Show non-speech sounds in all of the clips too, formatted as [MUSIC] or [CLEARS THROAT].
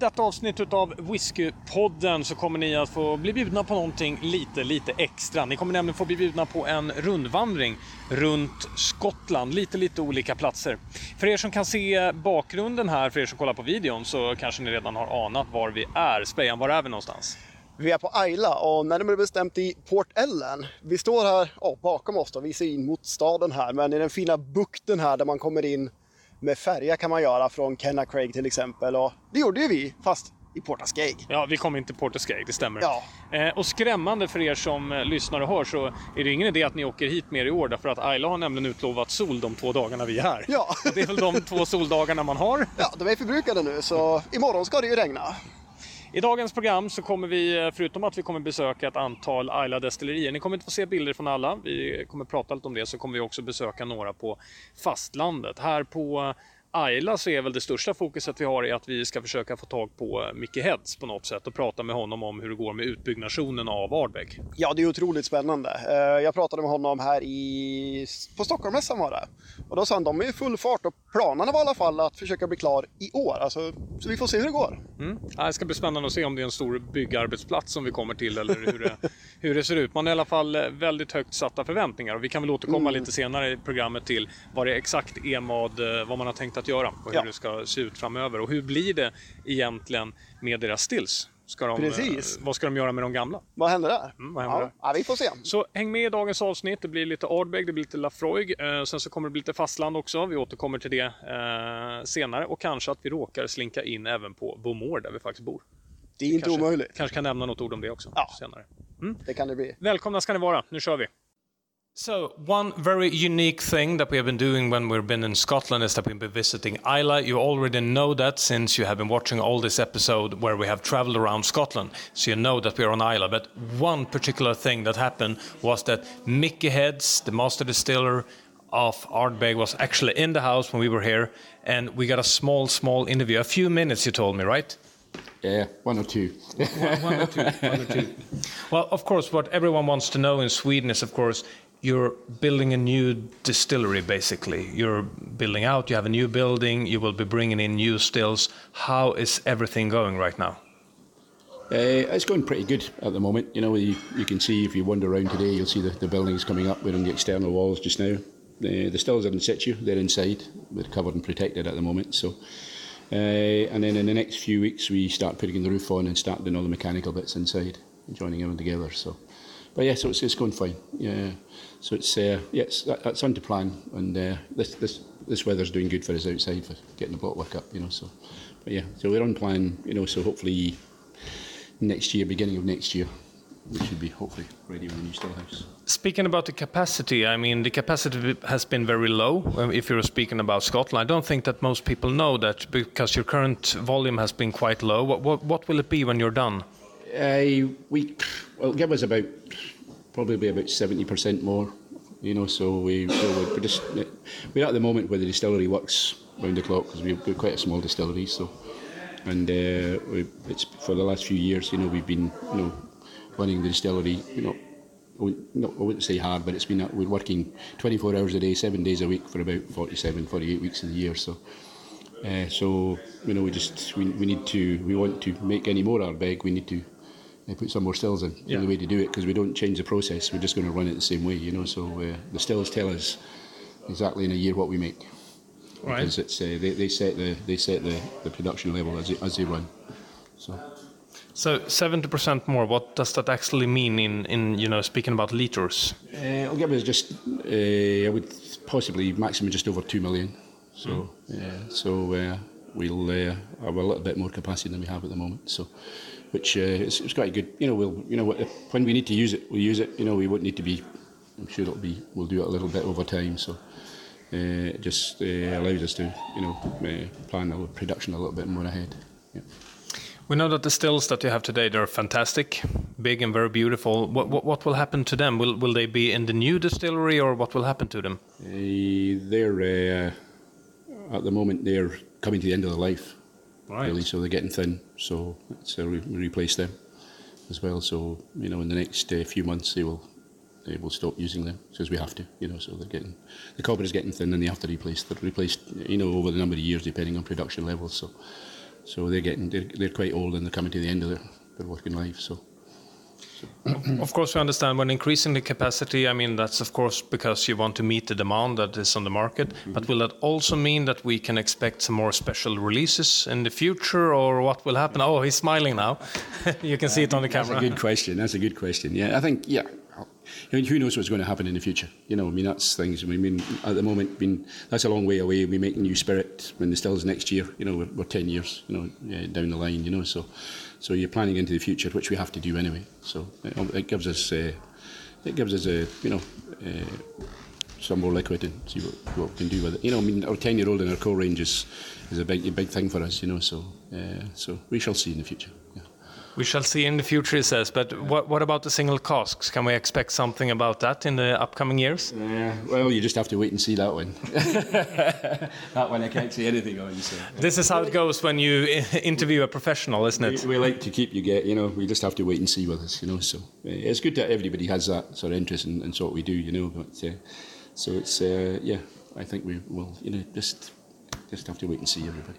I detta avsnitt av Whiskypodden så kommer ni att få bli bjudna på någonting lite, lite extra. Ni kommer nämligen få bli bjudna på en rundvandring runt Skottland, lite, lite olika platser. För er som kan se bakgrunden här, för er som kollar på videon, så kanske ni redan har anat var vi är. Spejan, var är vi någonstans? Vi är på Ayla och närmare bestämt i Port Ellen. Vi står här oh, bakom oss då, vi ser in mot staden här, men i den fina bukten här där man kommer in med färja kan man göra från Kenna Craig till exempel. Och det gjorde ju vi, fast i Portascaig. Ja, vi kom inte till Portascaig, det stämmer. Ja. Eh, och skrämmande för er som eh, lyssnar och hör så är det ingen idé att ni åker hit mer i år därför att Ayla har nämligen utlovat sol de två dagarna vi är här. Ja. Det är väl de två soldagarna man har. Ja, de är förbrukade nu så imorgon ska det ju regna. I dagens program så kommer vi, eh, förutom att vi kommer besöka ett antal Ayla destillerier, ni kommer inte få se bilder från alla, vi kommer prata lite om det, så kommer vi också besöka några på fastlandet. Här på Ayla så är väl det största fokuset vi har i att vi ska försöka få tag på Micke Heads på något sätt och prata med honom om hur det går med utbyggnationen av Ardbeg. Ja, det är otroligt spännande. Eh, Jag pratade med honom här i, på Stockholmsmässan var det. Och då sa han de är i full fart och planerna var i alla fall att försöka bli klar i år. Alltså, så vi får se hur det går. Mm. Ja, Det ska bli spännande att se om det är en stor byggarbetsplats som vi kommer till eller hur det, [LAUGHS] hur det ser ut. Man har i alla fall eh, väldigt högt satta förväntningar och vi kan väl återkomma lite senare i programmet till vad det exakt EMAD, eh, vad man har tänkt att göra och hur Ja. det ska se ut framöver. Och hur blir det egentligen med deras stills? Ska de, Precis. eh, Vad ska de göra med de gamla? Vad händer där? Mm, vad händer ja, där? Ja, vi får se. Så häng med i dagens avsnitt. Det blir lite Ardbeg, det blir lite Lafroig. Eh, sen så kommer det bli lite fastland också. Vi återkommer till det eh, senare. Och kanske att vi råkar slinka in även på Beaumont där vi faktiskt bor. Det är inte kanske, omöjligt. Kanske kan nämna något ord om det också Ja. senare. Det kan det bli. Välkomna ska ni vara, nu kör vi! So, one very unique thing that we have been doing when we've been in Scotland is that we've been visiting Isla. You already know that since you have been watching all this episode where we have traveled around Scotland. So you know that we're on Isla. But one particular thing that happened was that Mickey Heads, the master distiller of Ardbeg, was actually in the house when we were here. And we got a small, small interview. A few minutes, you told me, right? Yeah, one or two. One or two. One or two. Well, of course, what everyone wants to know in Sweden is, of course, you're building a new distillery, basically. You're building out, you have a new building, you will be bringing in new stills. How is everything going right now? Uh, it's going pretty good at the moment. You know, you, you can see if you wander around today, you'll see the, the buildings coming up. We're on the external walls just now. The, stills are in situ, they're inside. They're covered and protected at the moment. So, uh, and then in the next few weeks, we start putting the roof on and start doing all the mechanical bits inside, joining them together. So, but yeah, so it's, it's going fine. Yeah, so it's uh, yeah, it's, that, that's on to plan, and uh, this this this weather's doing good for us outside for getting the block work up. You know, so but yeah, so we're on plan. You know, so hopefully next year, beginning of next year, we should be hopefully ready with a new storehouse. Speaking about the capacity, I mean, the capacity has been very low. um, If you're speaking about Scotland, I don't think that most people know that because your current volume has been quite low. What, what, what will it be when you're done? Uh, we well, give us about probably be about seventy percent more. You know, so we so we're just we're at the moment where the distillery works round the clock because we're, we're quite a small distillery. So, and uh, we, it's for the last few years, you know, we've been you know running the distillery. You know, no, I wouldn't say hard, but it's been we're working 24 hours a day, seven days a week for about 47, 48 weeks of the year. So. Uh, so you know, we just we, we need to we want to make any more Ardbeg. We need to uh, put some more stills in. Yeah. The way to do it because we don't change the process. We're just going to run it the same way. You know, so uh, the stills tell us exactly in a year what we make Right. because it's uh, they, they set the they set the, the production level as they, as they run. So So 70% more, what does that actually mean in, in you know, speaking about liters? uh, it'll give us just uh, I would possibly maximum just over two million. So uh, so uh, we'll uh, have a little bit more capacity than we have at the moment. So. Which uh, it's quite good. You know, we'll you know when we need to use it, we use it. You know, we won't need to be. I'm sure it'll be. We'll do it a little bit over time. So uh, it just uh, allows us to you know uh, plan our production a little bit more ahead. Yeah. We know that the stills that you have today, they're fantastic, big and very beautiful. What, what, what will happen to them? Will, will they be in the new distillery or what will happen to them? Uh, they're uh, at the moment they're coming to the end of their life, really. So they're getting thin. So so we replace them as well. So you know, in the next uh, few months, they will they will stop using them because we have to. You know, so they're getting the copper is getting thin, and they have to replace. They're replaced. You know, over the number of years, depending on production levels. So so they're getting they're, they're quite old and they're coming to the end of their, their working life. So. Of course, we understand when increasing the capacity, I mean, that's of course because you want to meet the demand that is on the market. Mm-hmm. But will that also mean that we can expect some more special releases in the future, or what will happen? Oh, he's smiling now. [LAUGHS] you can see it on the camera. That's a good question. That's a good question. Yeah, I think, yeah. I mean, who knows what's going to happen in the future? You know, I mean, that's things. I mean, at the moment, I mean, that's a long way away. We make new spirit when the stills next year. You know, we're, we're 10 years, you know, down the line, you know, so so you're planning into the future, which we have to do anyway. So it, it gives us uh, it gives us a you know uh, some more liquid and see what, what we can do with it. You know, I mean, our ten year old in our core range is, is a big a big thing for us. You know, so uh, so we shall see in the future. We shall see in the future, he says. But what, what about the single casks? Can we expect something about that in the upcoming years? Yeah, well, you just have to wait and see that one. [LAUGHS] that one I can't say anything on. So. This is how it goes when you interview a professional, isn't it? We, we, like to keep you get, you know, we just have to wait and see with us, you know. So it's good that everybody has that sort of interest in, in what we do, you know. But uh, so it's uh, yeah, I think we will, you know, just just have to wait and see everybody.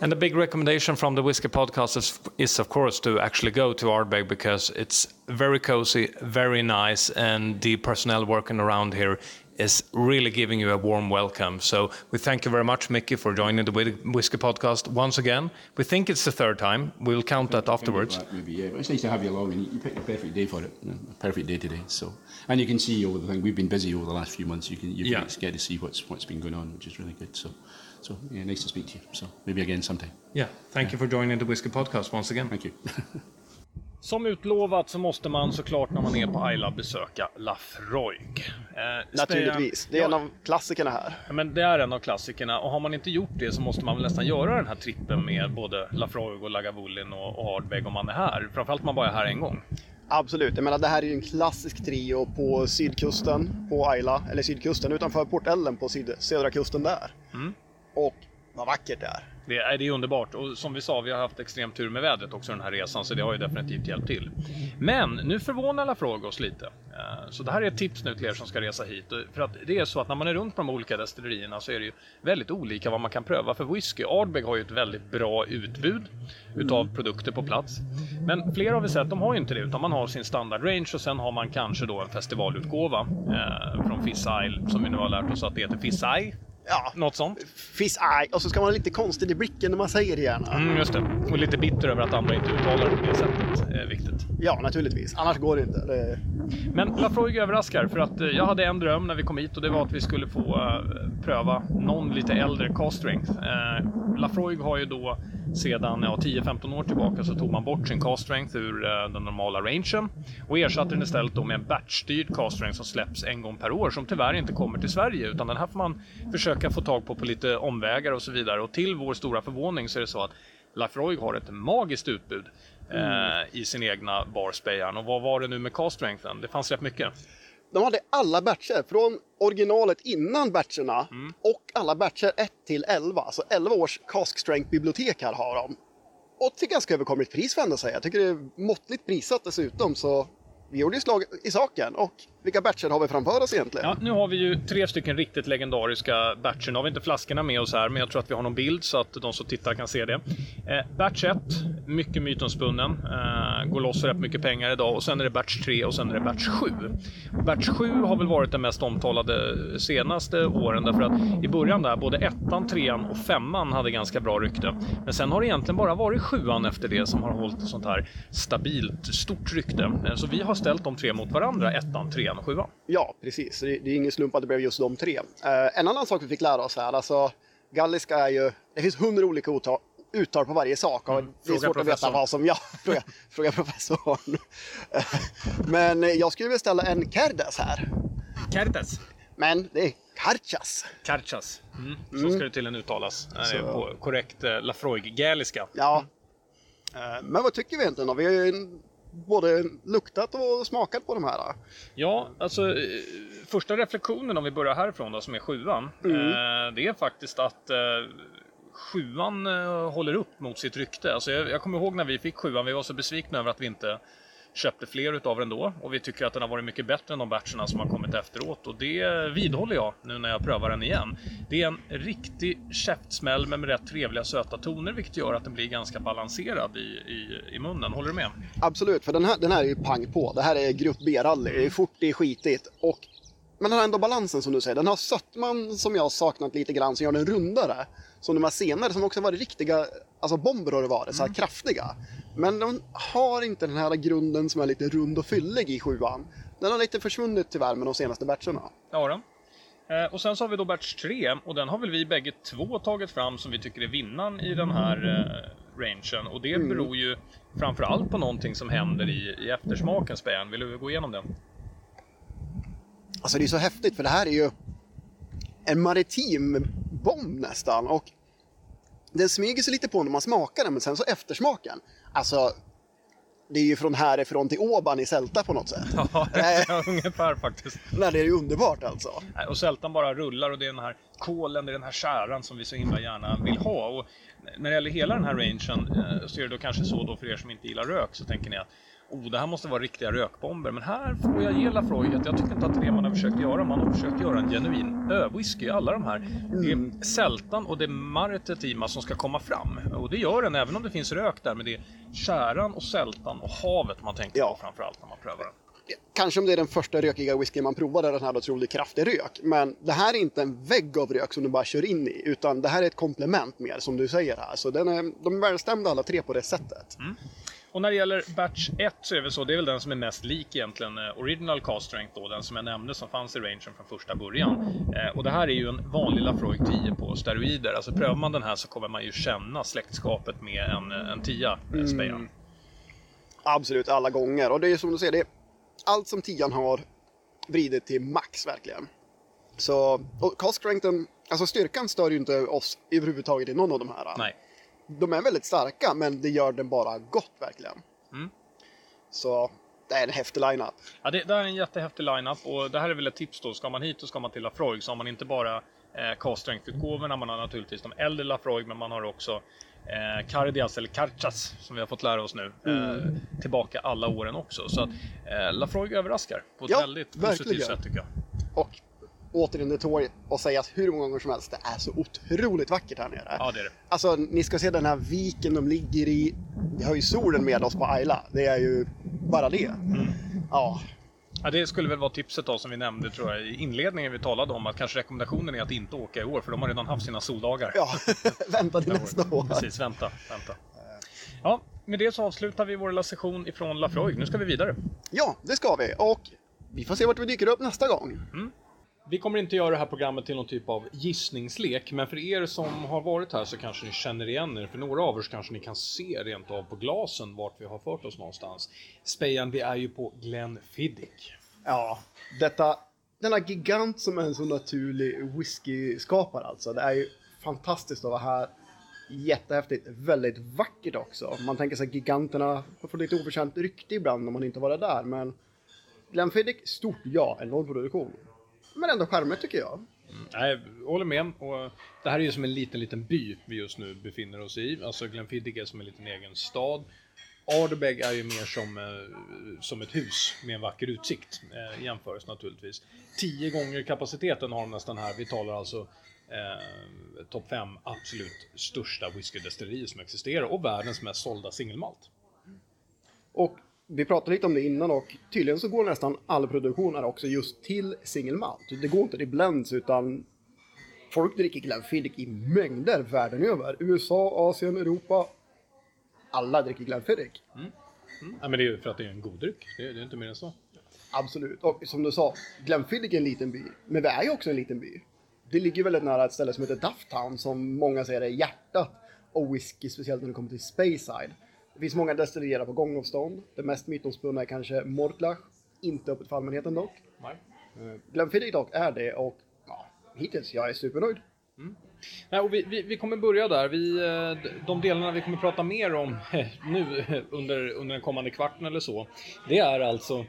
And a big recommendation from the Whiskey Podcast is, is, of course, to actually go to Ardbeg because it's very cozy, very nice, and the personnel working around here is really giving you a warm welcome. So we thank you very much, Mickey, for joining the Whiskey Podcast once again. We think it's the third time. We'll count that afterwards. Maybe, yeah. But it's nice to have you along, and you picked a perfect day for it. A perfect day today. So, and you can see over the thing. We've been busy over the last few months. You can you yeah. get to see what's what's been going on, which is really good. So. So yeah, nice to speak to you. So maybe again sometime. Yeah, thank yeah. you for joining the Whiskey Podcast once again. Thank you. [LAUGHS] Som utlovat så måste man såklart när man är på Ayla besöka Lafroig. Eh, Naturligtvis, det är ja, en av klassikerna här. Men det är en av klassikerna och har man inte gjort det så måste man väl nästan göra den här trippen med både Lafroig och Lagavulin och, och Hardbeg om man är här. Framförallt om man bara är här en gång. Absolut, jag menar det här är ju en klassisk trio på sydkusten på Ayla, eller sydkusten utanför Port Ellen på syd, södra kusten där. Mm. Och vad vackert det är. Det är, det är underbart och som vi sa, vi har haft extrem tur med vädret också den här resan så det har ju definitivt hjälpt till. Men nu förvånar alla frågor oss lite. Eh, så det här är ett tips nu till er som ska resa hit. För att det är så att när man är runt på de olika destillerierna så är det ju väldigt olika vad man kan pröva för whisky. Ardbeg har ju ett väldigt bra utbud utav produkter på plats. Men flera har vi sett, de har ju inte det utan man har sin standard range och sen har man kanske då en festivalutgåva eh, från Fiss Isle som vi nu har lärt oss att det heter Fiss Eye Ja, något sånt. Fiss eye. Och så ska man vara lite konstig i blicken när man säger det gärna. Mm, just det. Och lite bitter över att andra inte uttalar det på det sättet. är viktigt. Ja, naturligtvis. Annars går det inte. Det... Men Lafroig överraskar för att eh, jag hade en dröm när vi kom hit och det var att vi skulle få uh, pröva någon lite äldre cast strength. Lafroig har ju då sedan ja, 10-15 år tillbaka så tog man bort sin cast strength ur den normala rangen och ersatte den istället då med en batchstyrd cast strength som släpps en gång per år som tyvärr inte kommer till Sverige utan den här får man försöka få tag på på lite omvägar och så vidare och till vår stora förvåning så är det så att Lafroig har ett magiskt utbud mm. i sin egna barspejan. Och vad var det nu med cast strengthen? Det fanns rätt mycket. De hade alla batcher, från originalet innan batcherna mm. och alla batcher 1 till 11. Alltså 11 års cask strength bibliotek här har de. Och till ganska överkomligt pris får jag ändå säga. Jag tycker det är måttligt prissatt dessutom så vi gjorde ju slag i saken. Och vilka batcher har vi framför oss egentligen? Ja, nu har vi ju tre stycken riktigt legendariska batcher. Nu har vi inte flaskorna med oss här, men jag tror att vi har någon bild så att de som tittar kan se det. Eh, batch 1, mycket mytomspunnen. Eh, går loss rätt mycket pengar idag. Och sen är det batch 3 och sen är det batch 7. Batch 7 har väl varit den mest omtalade senaste åren därför att i början där, både ettan, trean och femman hade ganska bra rykte. Men sen har det egentligen bara varit sjuan efter det som har hållit sånt här stabilt, stort rykte. Eh, så vi har ställt de tre mot varandra, ettan, trean och sjuan. Ja, precis. Det, det är ingen slump att det blev just de tre. Uh, en annan sak vi fick lära oss här, alltså galliska är ju, det finns hundra olika uttal, uttal på varje sak och mm. det är svårt professorn. att veta vad som, ja, [LAUGHS] fråga, fråga professorn. Men jag skulle vilja ställa en Kerdes här. Kerdes? Men det är Karchas. Karchas. Mm. Så mm. ska det tydligen uttalas. Är på korrekt eh, Lafroig-gäliska. Ja. Uh, men vad tycker vi egentligen då? Vi har ju både luktat och smakat på de här? Ja, alltså eh, första reflektionen om vi börjar härifrån då som är sjuan. Mm. Eh, det är faktiskt att eh, sjuan håller upp mot sitt rykte. Alltså jag, jag kommer ihåg när vi fick sjuan, vi var så besvikna över att vi inte köpte fler utav den då och vi tycker att den har varit mycket bättre än de batcherna som har kommit efteråt och det vidhåller jag nu när jag prövar den igen. Det är en riktig käftsmäll men med rätt trevliga söta toner vilket gör att den blir ganska balanserad i, i, i munnen. Håller du med? Absolut, för den här, den här är ju pang på. Det här är grupp B-rally. Det är fort, det är skitigt och men den har ändå balansen som du säger. Den har sötman som jag har saknat lite grann som gör den rundare. Som de här senare som också varit riktiga, alltså bomber har det varit, så här mm. kraftiga. Men de har inte den här grunden som är lite rund och fyllig i sjuan. Den har lite försvunnit tyvärr med de senaste batcherna. Ja, då. Eh, och sen så har vi då batch 3 och den har väl vi bägge två tagit fram som vi tycker är vinnaren i den här eh, rangen. Och det mm. beror ju framförallt på någonting som händer i, i eftersmaken, Spejan. Vill du gå igenom den? Alltså det är så häftigt för det här är ju en maritim bomb nästan. Och den smyger sig lite på när man smakar den, men sen så eftersmaken. Alltså, det är ju från härifrån till Åban i Sälta på något sätt. [LAUGHS] Ja, ja ungefär faktiskt. Nej, det är ju underbart alltså. Och Sältan bara rullar och det är den här kolen, det är den här käran som vi så himla gärna vill ha. Och när det gäller hela den här rangen eh, så är det då kanske så då för er som inte gillar rök så tänker ni att oh, det här måste vara riktiga rökbomber. Men här får jag ge Lafroy att jag tycker inte att det är det man har försökt göra. Man har försökt göra en genuin whisky. Alla de här. Det är sältan och det är Martetima som ska komma fram. Och det gör den även om det finns rök där. Men det är käran och sältan och havet man tänker ja. på framförallt när man prövar den. Kanske om det är den första rökiga whisky man provar där den här otroligt kraftig rök. Men det här är inte en vägg av rök som du bara kör in i. Utan det här är ett komplement mer som du säger här. Så den är, de är välstämda alla tre på det sättet. Mm. Och när det gäller Batch 1 så är det så, det är väl den som är mest lik egentligen eh, Original Cast Strength då, den som jag nämnde som fanns i rangen från första början. Eh, och det här är ju en vanlig Lafroig 10 på steroider. Alltså prövar man den här så kommer man ju känna släktskapet med en, en 10 eh, mm. Absolut, alla gånger. Och det är som du säger, det är allt som 10 har vridit till max verkligen. Så, och Cast Strengthen, alltså styrkan stör ju inte oss överhuvudtaget i någon av de här. Nej de är väldigt starka, men det gör den bara gott verkligen. Mm. Så det är en häftig line-up. Ja, det, det är en jättehäftig line-up och det här är väl ett tips då. Ska man hit så ska man till Lafroig så har man inte bara eh, K-strength-utgåvorna, man har naturligtvis de äldre Lafroig, men man har också eh, Cardias eller Carchas som vi har fått lära oss nu mm. eh, tillbaka alla åren också. Så att eh, Lafroig överraskar på ett ja, väldigt positivt verkligen. sätt tycker jag. Och återigen det tåg och säga hur många gånger som helst. Det är så otroligt vackert här nere. Ja, det är det. Alltså, ni ska se den här viken de ligger i. Vi har ju solen med oss på Ayla. Det är ju bara det. Mm. Ja. Ja, det skulle väl vara tipset då som vi nämnde tror jag i inledningen vi talade om att kanske rekommendationen är att inte åka i år för de har redan haft sina soldagar. Ja, [LAUGHS] vänta till nästa år. Precis, vänta, vänta. Ja, med det så avslutar vi vår session ifrån Lafroig. Nu ska vi vidare. Ja, det ska vi och vi får se vart vi dyker upp nästa gång. Mm. Vi kommer inte göra det här programmet till någon typ av gissningslek, men för er som har varit här så kanske ni känner igen er. För några av er så kanske ni kan se rent av på glasen vart vi har fört oss någonstans. Spejan, vi är ju på Glenfiddich. Ja, detta, denna gigant som är en så naturlig whisky-skapare alltså. Det är ju fantastiskt att vara här. Jättehäftigt, väldigt vackert också. Man tänker sig giganterna får lite oförtjänt rykte ibland om man inte varit där, men Glenfiddich, stort ja, enorm produktion men ändå charmigt tycker jag. Jag håller med. Och det här är ju som en liten, liten by vi just nu befinner oss i. Alltså Glenfiddich är som en liten egen stad. Ardbeg är ju mer som, eh, som ett hus med en vacker utsikt eh, jämförs naturligtvis. Tio gånger kapaciteten har de nästan här. Vi talar alltså eh, topp fem absolut största whiskydestillerier som existerar och världens mest sålda singelmalt. Och vi pratade lite om det innan och tydligen så går nästan all produktion här också just till single malt. Det går inte till blends utan folk dricker Glenfiddich i mängder världen över. USA, Asien, Europa. Alla dricker Glenfiddich. Mm. Mm. Ja, men det är ju för att det är en god dryck. Det är, det är inte mer än så. Absolut. Och som du sa, Glenfiddich är en liten by. Men vi är ju också en liten by. Det ligger väldigt nära ett ställe som heter Dufftown som många säger är hjärtat och whisky, speciellt när det kommer till Speyside. Det finns många destillerier på gångavstånd. Det mest mytomspunna är kanske Mortlach. Inte öppet för allmänheten dock. Nej. Uh, Glenfiddich dock är det och ja, hittills, jag är supernöjd. Mm. Nej, och vi, vi, vi, kommer börja där. Vi, eh, de delarna vi kommer prata mer om [LAUGHS] nu [LAUGHS] under, under den kommande kvarten eller så, det är alltså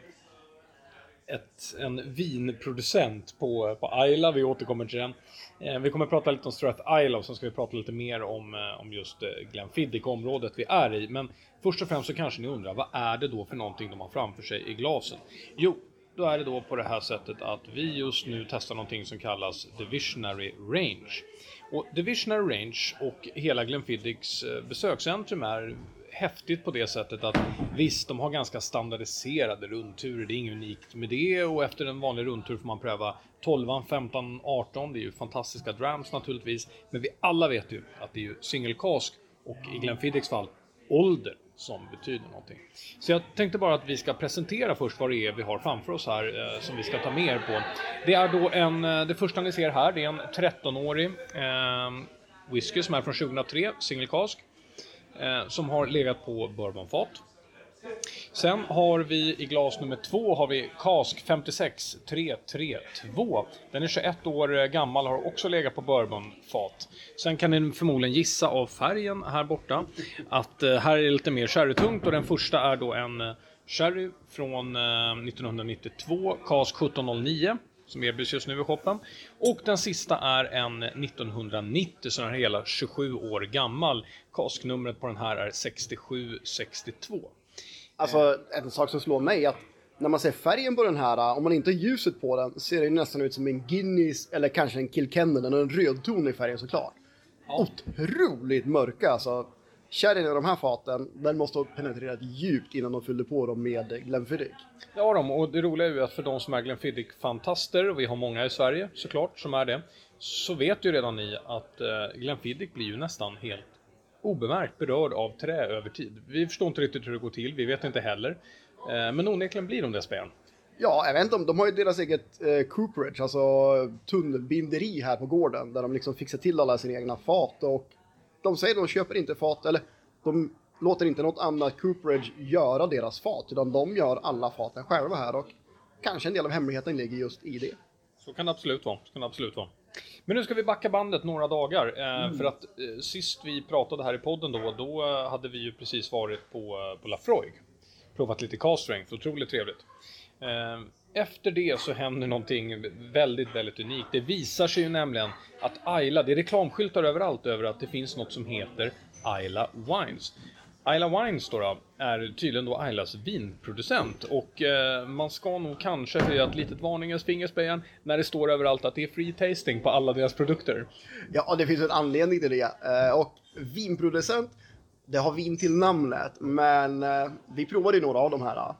ett, en vinproducent på, på Isla, Vi återkommer till den. Eh, vi kommer att prata lite om Strath Isle och sen ska vi prata lite mer om, eh, om just eh, Glenfiddich-området vi är i. Men först och främst så kanske ni undrar, vad är det då för någonting de har framför sig i glasen? Jo, då är det då på det här sättet att vi just nu testar någonting som kallas Divisionary Range. Och Divisionary Range och hela Glenfiddichs eh, besökscentrum är häftigt på det sättet att visst, de har ganska standardiserade rundturer. Det är inget unikt med det och efter en vanlig rundtur får man pröva 12, 15, 18. Det är ju fantastiska drams naturligtvis. Men vi alla vet ju att det är ju singelkask och i Glenfiddichs fall ålder som betyder någonting. Så jag tänkte bara att vi ska presentera först vad det är vi har framför oss här eh, som vi ska ta med er på. Det är då en, eh, det första ni ser här, det är en 13-årig eh, whisky som är från 2003, singelkask cask. Eh, som har legat på bourbonfat. Sen har vi i glas nummer två har vi Cask 56332. Den är 21 år gammal och har också legat på bourbonfat. Sen kan ni förmodligen gissa av färgen här borta att eh, här är det lite mer sherrytungt och den första är då en eh, sherry från 1992, Cask 1709 som erbjuds just nu i shoppen. Och den sista är en 1990, så den är hela 27 år gammal. Kasknumret på den här är 6762. Alltså en sak som slår mig är att när man ser färgen på den här, om man inte har ljuset på den, ser det nästan ut som en Guinness eller kanske en Kilkennan, den har en röd ton i färgen såklart. Ja. Otroligt mörka alltså. Sherryn i de här faten, den måste ha penetrerat djupt innan de fyllde på dem med Glenfiddich. Ja, de, och det roliga är ju att för de som är Glenfiddich-fantaster, och vi har många i Sverige såklart som är det, så vet ju redan ni att uh, Glenfiddich blir ju nästan helt obemärkt berörd av trä över tid. Vi förstår inte riktigt hur det går till, vi vet inte heller. Uh, men onekligen blir de det, Spejan. Ja, jag vet inte om, de har ju deras eget eh, cooperage, alltså tunnelbinderi här på gården, där de liksom fixar till alla sina egna fat och de säger att de köper inte fat, eller de låter inte något annat cooperage göra deras fat, utan de gör alla faten själva här och kanske en del av hemligheten ligger just i det. Så kan det absolut vara. Så kan absolut vara. Men nu ska vi backa bandet några dagar. Eh, mm. För att eh, sist vi pratade här i podden då, då eh, hade vi ju precis varit på, eh, på Lafroig. Provat lite cast strength, otroligt trevligt. Efter det så händer någonting väldigt, väldigt unikt. Det visar sig ju nämligen att Ayla, det är reklamskyltar överallt över att det finns något som heter Ayla Wines. Ayla Wines då, då är tydligen då Aylas vinproducent och eh, man ska nog kanske höja ett litet varningens fingerspejan när det står överallt att det är free tasting på alla deras produkter. Ja, det finns en anledning till det. Eh, och vinproducent, det har vin till namnet, men eh, vi provade ju några av de här eh,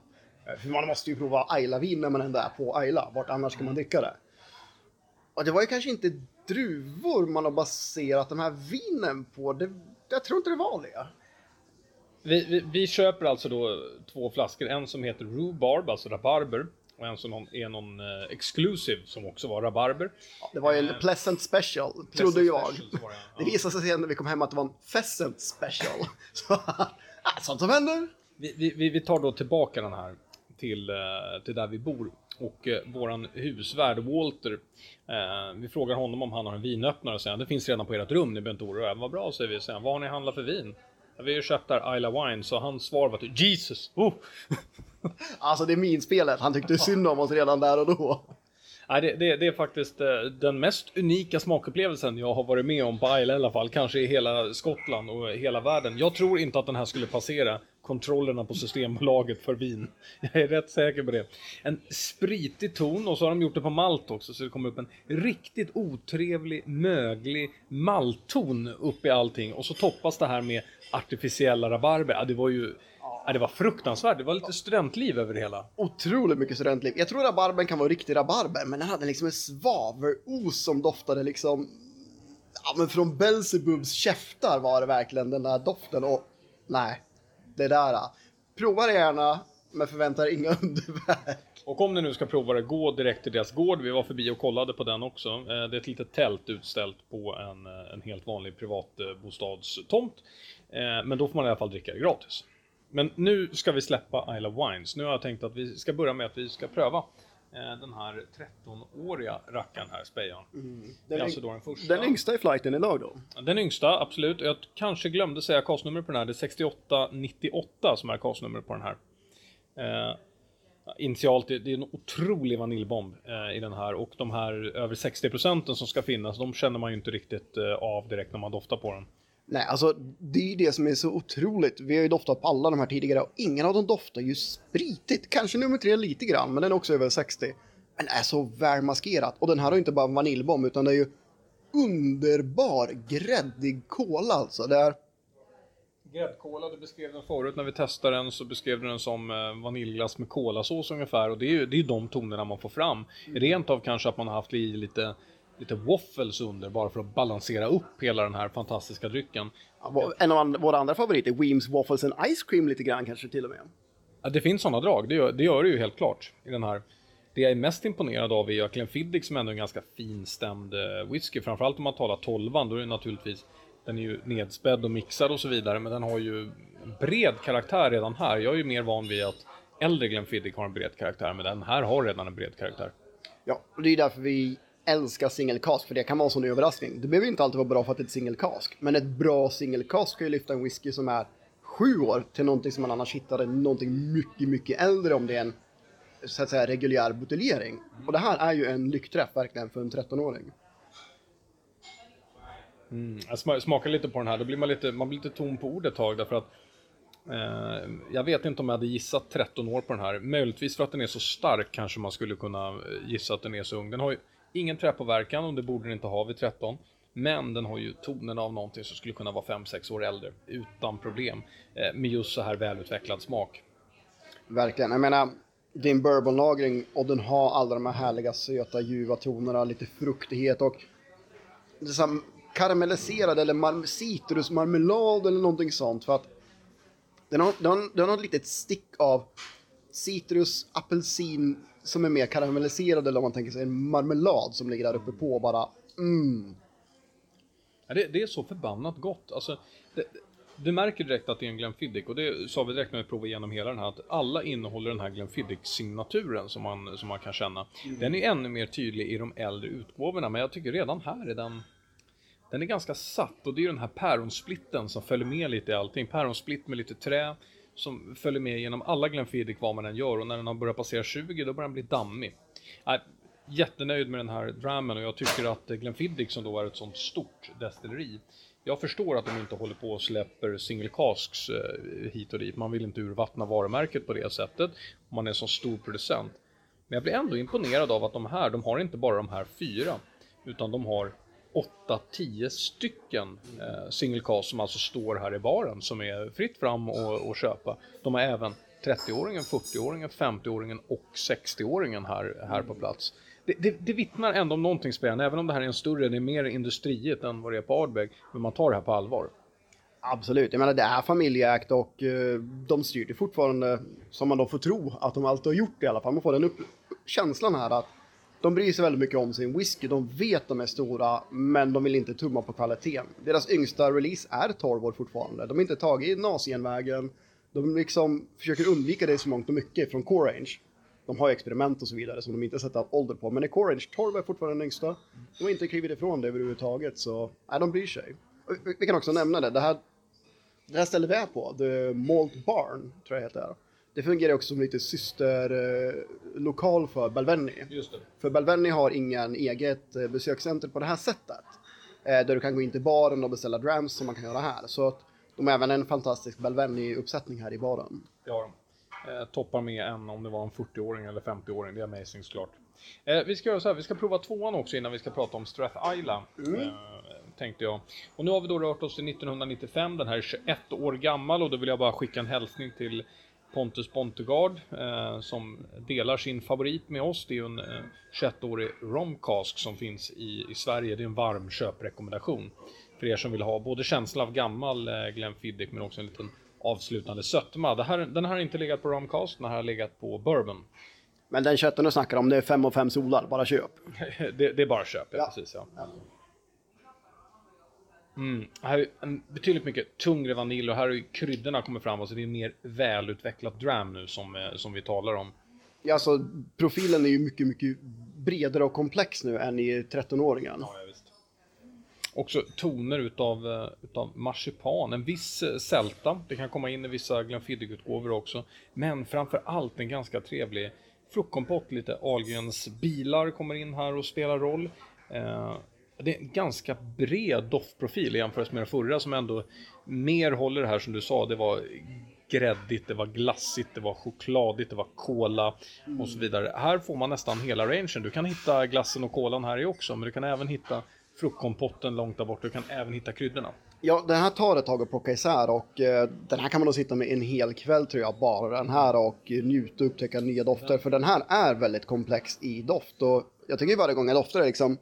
för man måste ju prova Ayla-vin när man ändå är på Ayla. Vart annars ska man dricka det? Och det var ju kanske inte druvor man har baserat de här vinen på. Det, jag tror inte det var det. Vi, vi, vi, köper alltså då två flaskor. En som heter Rhubarb, alltså rabarber. Och en som är någon uh, exclusive som också var rabarber. Ja, det var ju en uh, Pleasant Special, Pleasant trodde jag. Special, det, ja. det visade sig sen när vi kom hem att det var en Pheasant Special. [LAUGHS] Så, [LAUGHS] sånt som händer. Vi, vi, vi tar då tillbaka den här till, eh, till där vi bor. Och eh, våran husvärd Walter, eh, vi frågar honom om han har en vinöppnare och säger det finns redan på ert rum, ni behöver inte oroa er. Vad bra säger vi, säger vad har ni handlat för vin? Vi har ju köpt där Isla Wine, så hans svar var typ Jesus! Oh. [LAUGHS] alltså det är min spelet, han tyckte synd om oss redan där och då. Nej, det, det, det, är faktiskt eh, den mest unika smakupplevelsen jag har varit med om på Isla i alla fall. Kanske i hela Skottland och hela världen. Jag tror inte att den här skulle passera kontrollerna på Systembolaget för vin. [LAUGHS] Jag är rätt säker på det. En spritig ton och så har de gjort det på malt också så det kommer upp en riktigt otrevlig, möglig maltton upp i allting och så toppas det här med artificiella rabarber. Ja, det var ju Ja, det var fruktansvärt. Det var lite studentliv över det hela. Otroligt mycket studentliv. Jag tror rabarbern kan vara riktig rabarber, men den hade liksom en svavelos som doftade liksom... Ja, men från Belzebubs käftar var det verkligen den där doften och... Nej, det där. Prova det gärna, men förvänta er inga [LAUGHS] underverk. Och om ni nu ska prova det, gå direkt till deras gård. Vi var förbi och kollade på den också. Eh, det är ett litet tält utställt på en, eh, en helt vanlig privatbostadstomt. Eh, men då får man i alla fall dricka det gratis. Men nu ska vi släppa Isle of Wines. Nu har jag tänkt att vi ska börja med att vi ska pröva den här 13-åriga rackaren här, Spejan. Mm. Den, alltså den, första. den yngsta i flighten idag då? Den yngsta, absolut. Jag kanske glömde säga kostnumret på den här. Det är 6898 som är kostnumret på den här. initialt, det, det är en otrolig vaniljbomb eh, i den här och de här över 60 procenten som ska finnas, de känner man ju inte riktigt eh, av direkt när man doftar på den. Nej, alltså det är ju det som är så otroligt. Vi har ju doftat på alla de här tidigare och ingen av dem doftar ju spritigt. Kanske nummer tre lite grann, men den är också över 60. Men är så välmaskerat. Och den här har ju inte bara vaniljbomb, utan det är ju underbar gräddig kola alltså. Det är... Gräddkola, du beskrev den förut när vi testade den så beskrev du den som eh, vaniljglass med kolasås ungefär och det är ju det är de tonerna man får fram. Mm. Rent av kanske att man har haft i lite lite waffles under bara för att balansera upp hela den här fantastiska drycken. Ja, en av våra andra favoriter, Weems Waffles and Ice Cream lite grann kanske till och med. Ja, det finns sådana drag, det gör, det gör det ju helt klart i den här. Det jag är mest imponerad av är Glenfiddich som ändå är en ganska finstämd eh, whisky, framförallt om man talar tolvan, då är det naturligtvis den är ju nedspädd och mixad och så vidare, men den har ju en bred karaktär redan här. Jag är ju mer van vid att äldre Glenfiddich har en bred karaktär, men den här har redan en bred karaktär. Ja, och det är därför vi älskar single cask, för det kan vara en sån överraskning. Det behöver inte alltid vara bra för att det är ett single cask, men ett bra single cask kan ju lyfta en whisky som är sju år till någonting som man annars hittade någonting mycket, mycket äldre om det är en så att säga reguljär buteljering. Och det här är ju en lyckträff verkligen för en 13-åring. Mm, jag smakar lite på den här, då blir man lite, man blir lite tom på ord ett tag därför att eh, jag vet inte om jag hade gissat 13 år på den här. Möjligtvis för att den är så stark kanske man skulle kunna eh, gissa att den är så ung. Den har ju ingen träpåverkan och det borde den inte ha vid 13. Men den har ju tonen av någonting som skulle kunna vara 5-6 år äldre utan problem. Eh, med just så här välutvecklad smak. Verkligen. Jag menar, din bourbonlagring och den har alla de här härliga söta ljuva tonerna, lite fruktighet och karamelliserad eller citrusmarmelad eller någonting sånt. För att den har, den, har, den har ett litet stick av citrus, apelsin som är mer karamelliserad eller om man tänker sig en marmelad som ligger där uppe på bara mm. Ja, det, det, är så förbannat gott. Alltså, det, du märker direkt att det är en Glenfiddich och det sa vi direkt när vi provade igenom hela den här att alla innehåller den här Glenfiddich-signaturen som man, som man kan känna. Mm. Den är ännu mer tydlig i de äldre utgåvorna men jag tycker redan här är den den är ganska satt och det är ju den här päronsplitten som följer med lite i allting. Päronsplitt med lite trä som följer med genom alla Glenfiddich vad man än gör och när den har börjat passera 20 då börjar den bli dammig. Äh, jättenöjd med den här drammen och jag tycker att Glenfiddich som då är ett sånt stort destilleri jag förstår att de inte håller på och släpper single casks eh, hit och dit. Man vill inte urvattna varumärket på det sättet. Om man är en så stor producent. Men jag blir ändå imponerad av att de här, de har inte bara de här fyra. Utan de har 8-10 stycken eh, single cast som alltså står här i baren som är fritt fram och, och köpa. De har även 30-åringen, 40-åringen, 50-åringen och 60-åringen här, här på plats. Det, det, det vittnar ändå om någonting spännande, även om det här är en större, det är mer industriet än vad det är på Ardbeg, men man tar det här på allvar. Absolut, jag menar det är familjeägt och eh, de styr det fortfarande som man då får tro att de alltid har gjort det i alla fall. Man får den upp känslan här att de bryr sig väldigt mycket om sin whisky, de vet de är stora, men de vill inte tumma på kvaliteten. Deras yngsta release är 12 år fortfarande. De har inte tagit nazienvägen, de liksom försöker undvika det så mångt och mycket från Core Range. De har ju experiment och så vidare som de inte sätter ålder på, men i Core Range 12 är fortfarande den yngsta. De har inte klivit ifrån det överhuvudtaget, så nej, de bryr sig. Vi kan också nämna det, det här, det här stället vi är på, The Malt Barn, tror jag det heter. Det fungerar också som lite systerlokal för Balvenie. Just det. För Balvenie har ingen eget eh, besökscenter på det här sättet. Eh, där du kan gå in till baren och beställa drams som man kan göra här. Så att de har även en fantastisk Balvenie-uppsättning här i baren. De. Eh, toppar med en om det var en 40-åring eller 50-åring. Det är amazing såklart. Eh, vi ska göra så här, vi ska prova tvåan också innan vi ska prata om Strath Isla. Mm. Eh, tänkte jag. Och nu har vi då rört oss till 1995, den här är 21 år gammal och då vill jag bara skicka en hälsning till Pontus Bontegard eh, som delar sin favorit med oss. Det är en eh, 21-årig romcask som finns i, i Sverige. Det är en varm köprekommendation för er som vill ha både känsla av gammal eh, Glenfiddich men också en liten avslutande sötma. Det här, den här har inte legat på romcast, den här har legat på bourbon. Men den köttet du snackar om, det är 5 och 5 solar, bara köp. [LAUGHS] det, det, är bara köp, ja, ja. precis ja. ja. Mm. Här är betydligt mycket tungre vanilj och här har kryddorna kommit fram, så det är mer välutvecklat dram nu som, eh, som vi talar om. Ja, alltså profilen är ju mycket, mycket bredare och komplex nu än i 13-åringen. Ja, ja, visst. också toner utav, uh, utav marsipan, en viss uh, sälta. Det kan komma in i vissa Glenfiddich-utgåvor också. Men framför allt en ganska trevlig fruktkompott, lite Ahlgrens bilar kommer in här och spelar roll. Uh, det är en ganska bred doftprofil i jämförelse med den förra som ändå mer håller det här som du sa. Det var gräddigt, det var glassigt, det var chokladigt, det var kola och så vidare. Här får man nästan hela rangen. Du kan hitta glassen och kolan här i också, men du kan även hitta fruktkompotten långt där bort. Du kan även hitta kryddorna. Ja, den här tar ett tag att plocka isär och eh, den här kan man nog sitta med en hel kväll tror jag, bara den här och njuta och upptäcka nya dofter. För den här är väldigt komplex i doft och jag tycker varje gång jag doftar det liksom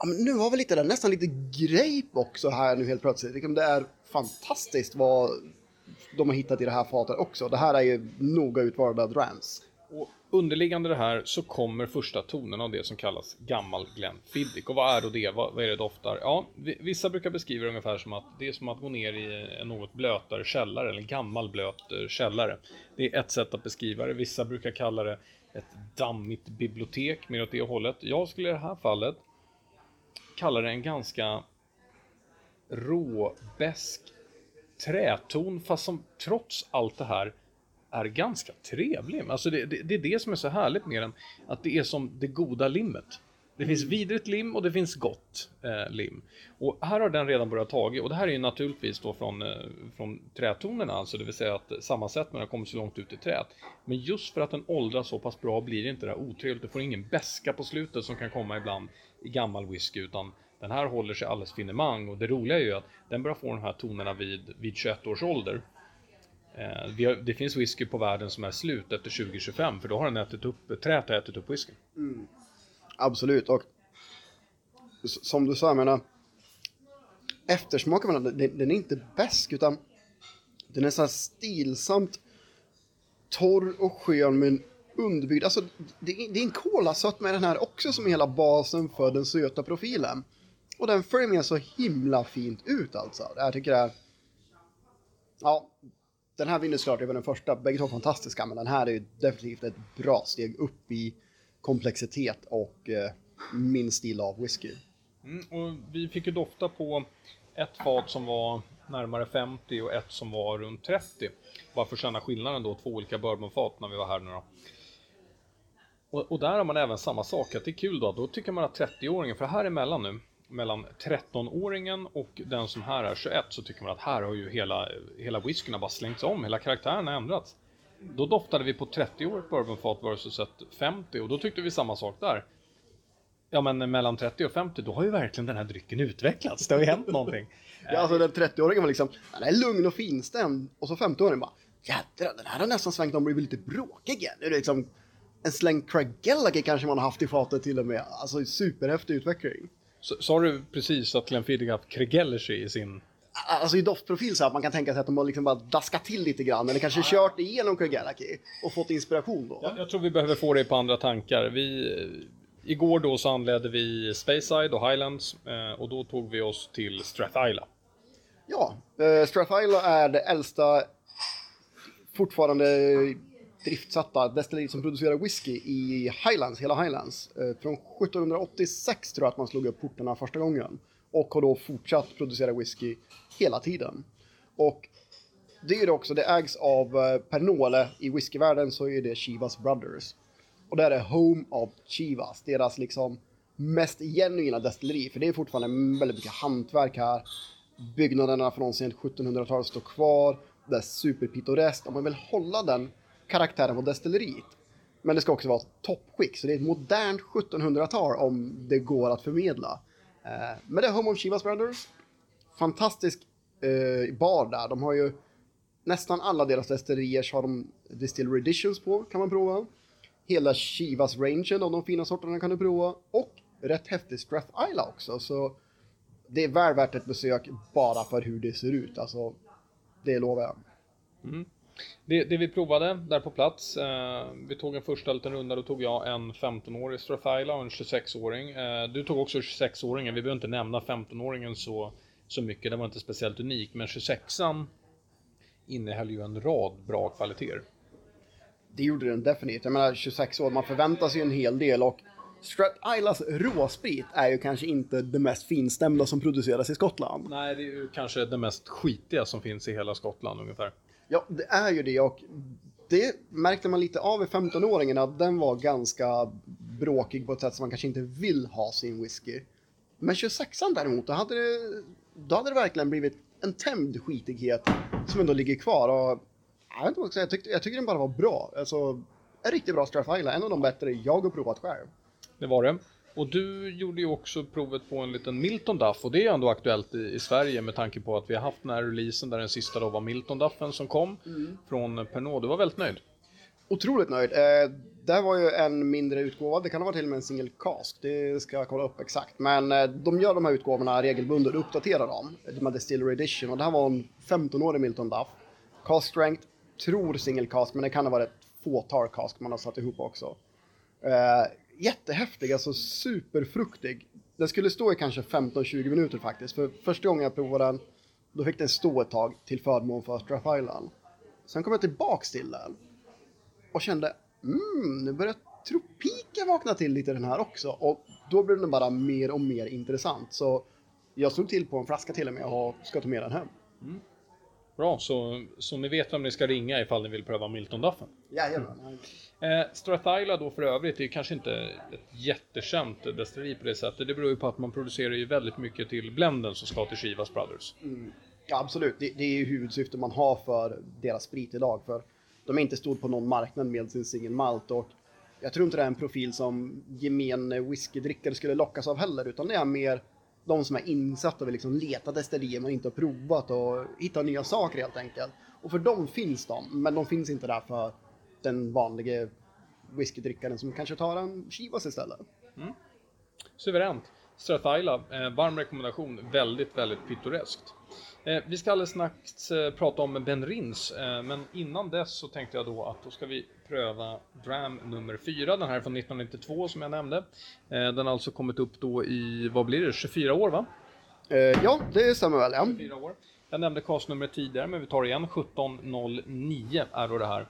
Ja, men nu har vi lite där, nästan lite grape också här nu helt plötsligt. Det är fantastiskt vad de har hittat i det här fatet också. Det här är ju noga utvalda drams. Och underliggande det här så kommer första tonen av det som kallas gammal Glenfiddich. Och vad är då det? Vad, vad är det doftar? Ja, vissa brukar beskriva det ungefär som att det är som att gå ner i en något blötare källare, eller en gammal blöt eh, källare. Det är ett sätt att beskriva det. Vissa brukar kalla det ett dammigt bibliotek, mer åt det hållet. Jag skulle i det här fallet kalla det en ganska råbesk träton fast som trots allt det här är ganska trevlig. Alltså det, det, det, är det som är så härligt med den, att det är som det goda limmet. Det finns mm. vidrigt lim och det finns gott eh, lim. Och här har den redan börjat taga och det här är ju naturligtvis då från, eh, från trätonerna, alltså det vill säga att sammansättningen har kommit så långt ut i träet. Men just för att den åldras så pass bra blir det inte det här otrevligt, du får ingen beska på slutet som kan komma ibland i gammal whisky, utan den här håller sig alldeles finemang och det roliga är ju att den börjar få de här tonerna vid, vid 21 års ålder. Eh, har, det finns whisky på världen som är slut efter 2025 för då har den ätit upp, träet har ätit upp whisky. Mm. Absolut och som du sa, jag menar eftersmaken, den, den är inte bäsk utan den är så här stilsamt torr och skön men underbyggd. Alltså, det, det är en kolasött med den här också som är hela basen för den söta profilen. Och den följer med så himla fint ut alltså. Jag tycker det är... Ja, den här vinner såklart över den första. Bägge två fantastiska, men den här är ju definitivt ett bra steg upp i komplexitet och eh, min stil av whisky. Mm, och vi fick ju dofta på ett fat som var närmare 50 och ett som var runt 30. Bara för att känna skillnaden då, två olika bourbonfat när vi var här nu då. Och, och, där har man även samma sak, att det är kul då, då tycker man att 30-åringen, för här emellan nu, mellan 13-åringen och den som här är 21 så tycker man att här har ju hela, hela whiskyn bara slängts om, hela karaktären har ändrats. Då doftade vi på 30-årigt bourbonfat versus ett 50 och då tyckte vi samma sak där. Ja men mellan 30 och 50 då har ju verkligen den här drycken utvecklats, det har ju hänt någonting. ja alltså den 30-åringen var liksom, den är lugn och finstämd och så 50-åringen bara Jädrar, den här har nästan svängt om och blivit lite bråkig igen. Det är liksom en släng Craig Gallagher kanske man har haft i fatet till och med. Alltså superhäftig utveckling. Sa du precis att Glenfiddich haft Kregellersi i sin... Alltså i doftprofil så att man kan tänka sig att de har liksom bara daskat till lite grann eller kanske kört igenom Kregellerki och fått inspiration då. Ja, jag tror vi behöver få dig på andra tankar. Vi, igår då så anledde vi Speyside och Highlands eh, och då tog vi oss till Strathyla. Ja, eh, Strathyla är det äldsta fortfarande driftsatta destilleri som producerar whisky i Highlands, hela Highlands. Eh, från 1786 tror jag att man slog upp portarna första gången. Och har då fortsatt producera whisky hela tiden. Och det är det också, det ägs av eh, Pernole i whiskyvärlden så är det Chivas Brothers. Och det är Home of Chivas, deras liksom mest genuina destilleri. För det är fortfarande väldigt mycket hantverk här. Byggnaderna från sent 1700-tal står kvar. Det är superpittoreskt. Om man vill hålla den karaktären på destilleriet. Men det ska också vara toppskick, så det är ett modernt 1700-tal om det går att förmedla. Eh, men det är Home of Chivas Brothers. Fantastisk eh, bar där. De har ju nästan alla deras destillerier har de Distillery Editions på, kan man prova. Hela Chivas rangen av de fina sorterna kan du prova. Och rätt häftig Strath Isla också, så det är väl värt ett besök bara för hur det ser ut. Alltså, det lovar jag. Mm. Det, det, vi provade där på plats, eh, vi tog en första liten runda, då tog jag en 15-årig Strathyla och en 26-åring. Eh, du tog också 26-åringen, vi behöver inte nämna 15-åringen så, så mycket, den var inte speciellt unik, men 26an innehöll ju en rad bra kvaliteter. Det gjorde den definitivt. Jag menar 26 år, man förväntar sig en hel del och Strat Islas råsprit är ju kanske inte det mest finstämda som produceras i Skottland. Nej, det är ju kanske det mest skitiga som finns i hela Skottland ungefär. Ja, det är ju det och det märkte man lite av i 15-åringen att den var ganska bråkig på ett sätt som man kanske inte vill ha sin whisky. Men 26an däremot, då hade det, då hade det verkligen blivit en tämjd skitighet som ändå ligger kvar. Och, jag, vet inte vad jag, jag, tyckte, jag tycker den bara var bra. Alltså, en riktigt bra Strath en av de bättre jag har provat själv. Det var det. Och du gjorde ju också provet på en liten Milton Duff och det är ändå aktuellt i, i, Sverige med tanke på att vi har haft den här releasen där den sista då var Milton Duffen som kom mm. från Pernod. Du var väldigt nöjd? Otroligt nöjd. Eh, det var ju en mindre utgåva, det kan ha varit till och med en single cask, det ska jag kolla upp exakt. Men eh, de gör de här utgåvorna regelbundet och uppdaterar dem. De här Distillery Edition och det här var en 15-årig Milton Duff. Cask strength, tror single cask, men det kan ha varit ett fåtal cask man har satt ihop också. Eh, jättehäftig, alltså superfruktig. Den skulle stå i kanske 15-20 minuter faktiskt, för första gången jag provade den, då fick den stå ett tag till förmån för Strath Island. Sen kom jag tillbaks till den och kände, mm, nu börjar tropiken vakna till lite den här också. Och då blev den bara mer och mer intressant. Så jag slog till på en flaska till och med och ska ta med den hem. Mm. Bra, så, så ni vet vem ni ska ringa ifall ni vill pröva Milton Duffen? Jajamän. Mm. Eh, Strathyla då för övrigt är kanske inte ett jättekänt destilleri på det sättet. Det beror ju på att man producerar ju väldigt mycket till blenden som ska till Chivas Brothers. Mm. Ja, absolut. Det, det är ju huvudsyftet man har för deras sprit idag. För de är inte stor på någon marknad med sin single malt och jag tror inte det är en profil som gemene whiskydrickare skulle lockas av heller, utan det är mer de som är insatta och vill liksom leta det man inte har provat och hitta nya saker helt enkelt. Och för dem finns de, men de finns inte där för den vanliga whiskydrickaren som kanske tar en Chivas istället. Mm. Suveränt. Strathyla, eh, varm rekommendation. Väldigt, väldigt pittoreskt. Eh, vi ska alldeles strax eh, prata om Ben Rins, eh, men innan dess så tänkte jag då att då ska vi pröva Dram nummer 4, den här är från 1992 som jag nämnde. Eh, den har alltså kommit upp då i, vad blir det, 24 år va? Eh, ja, det stämmer väl ja. 24 år. Jag nämnde castnumret tidigare, men vi tar igen, 1709 är då det här.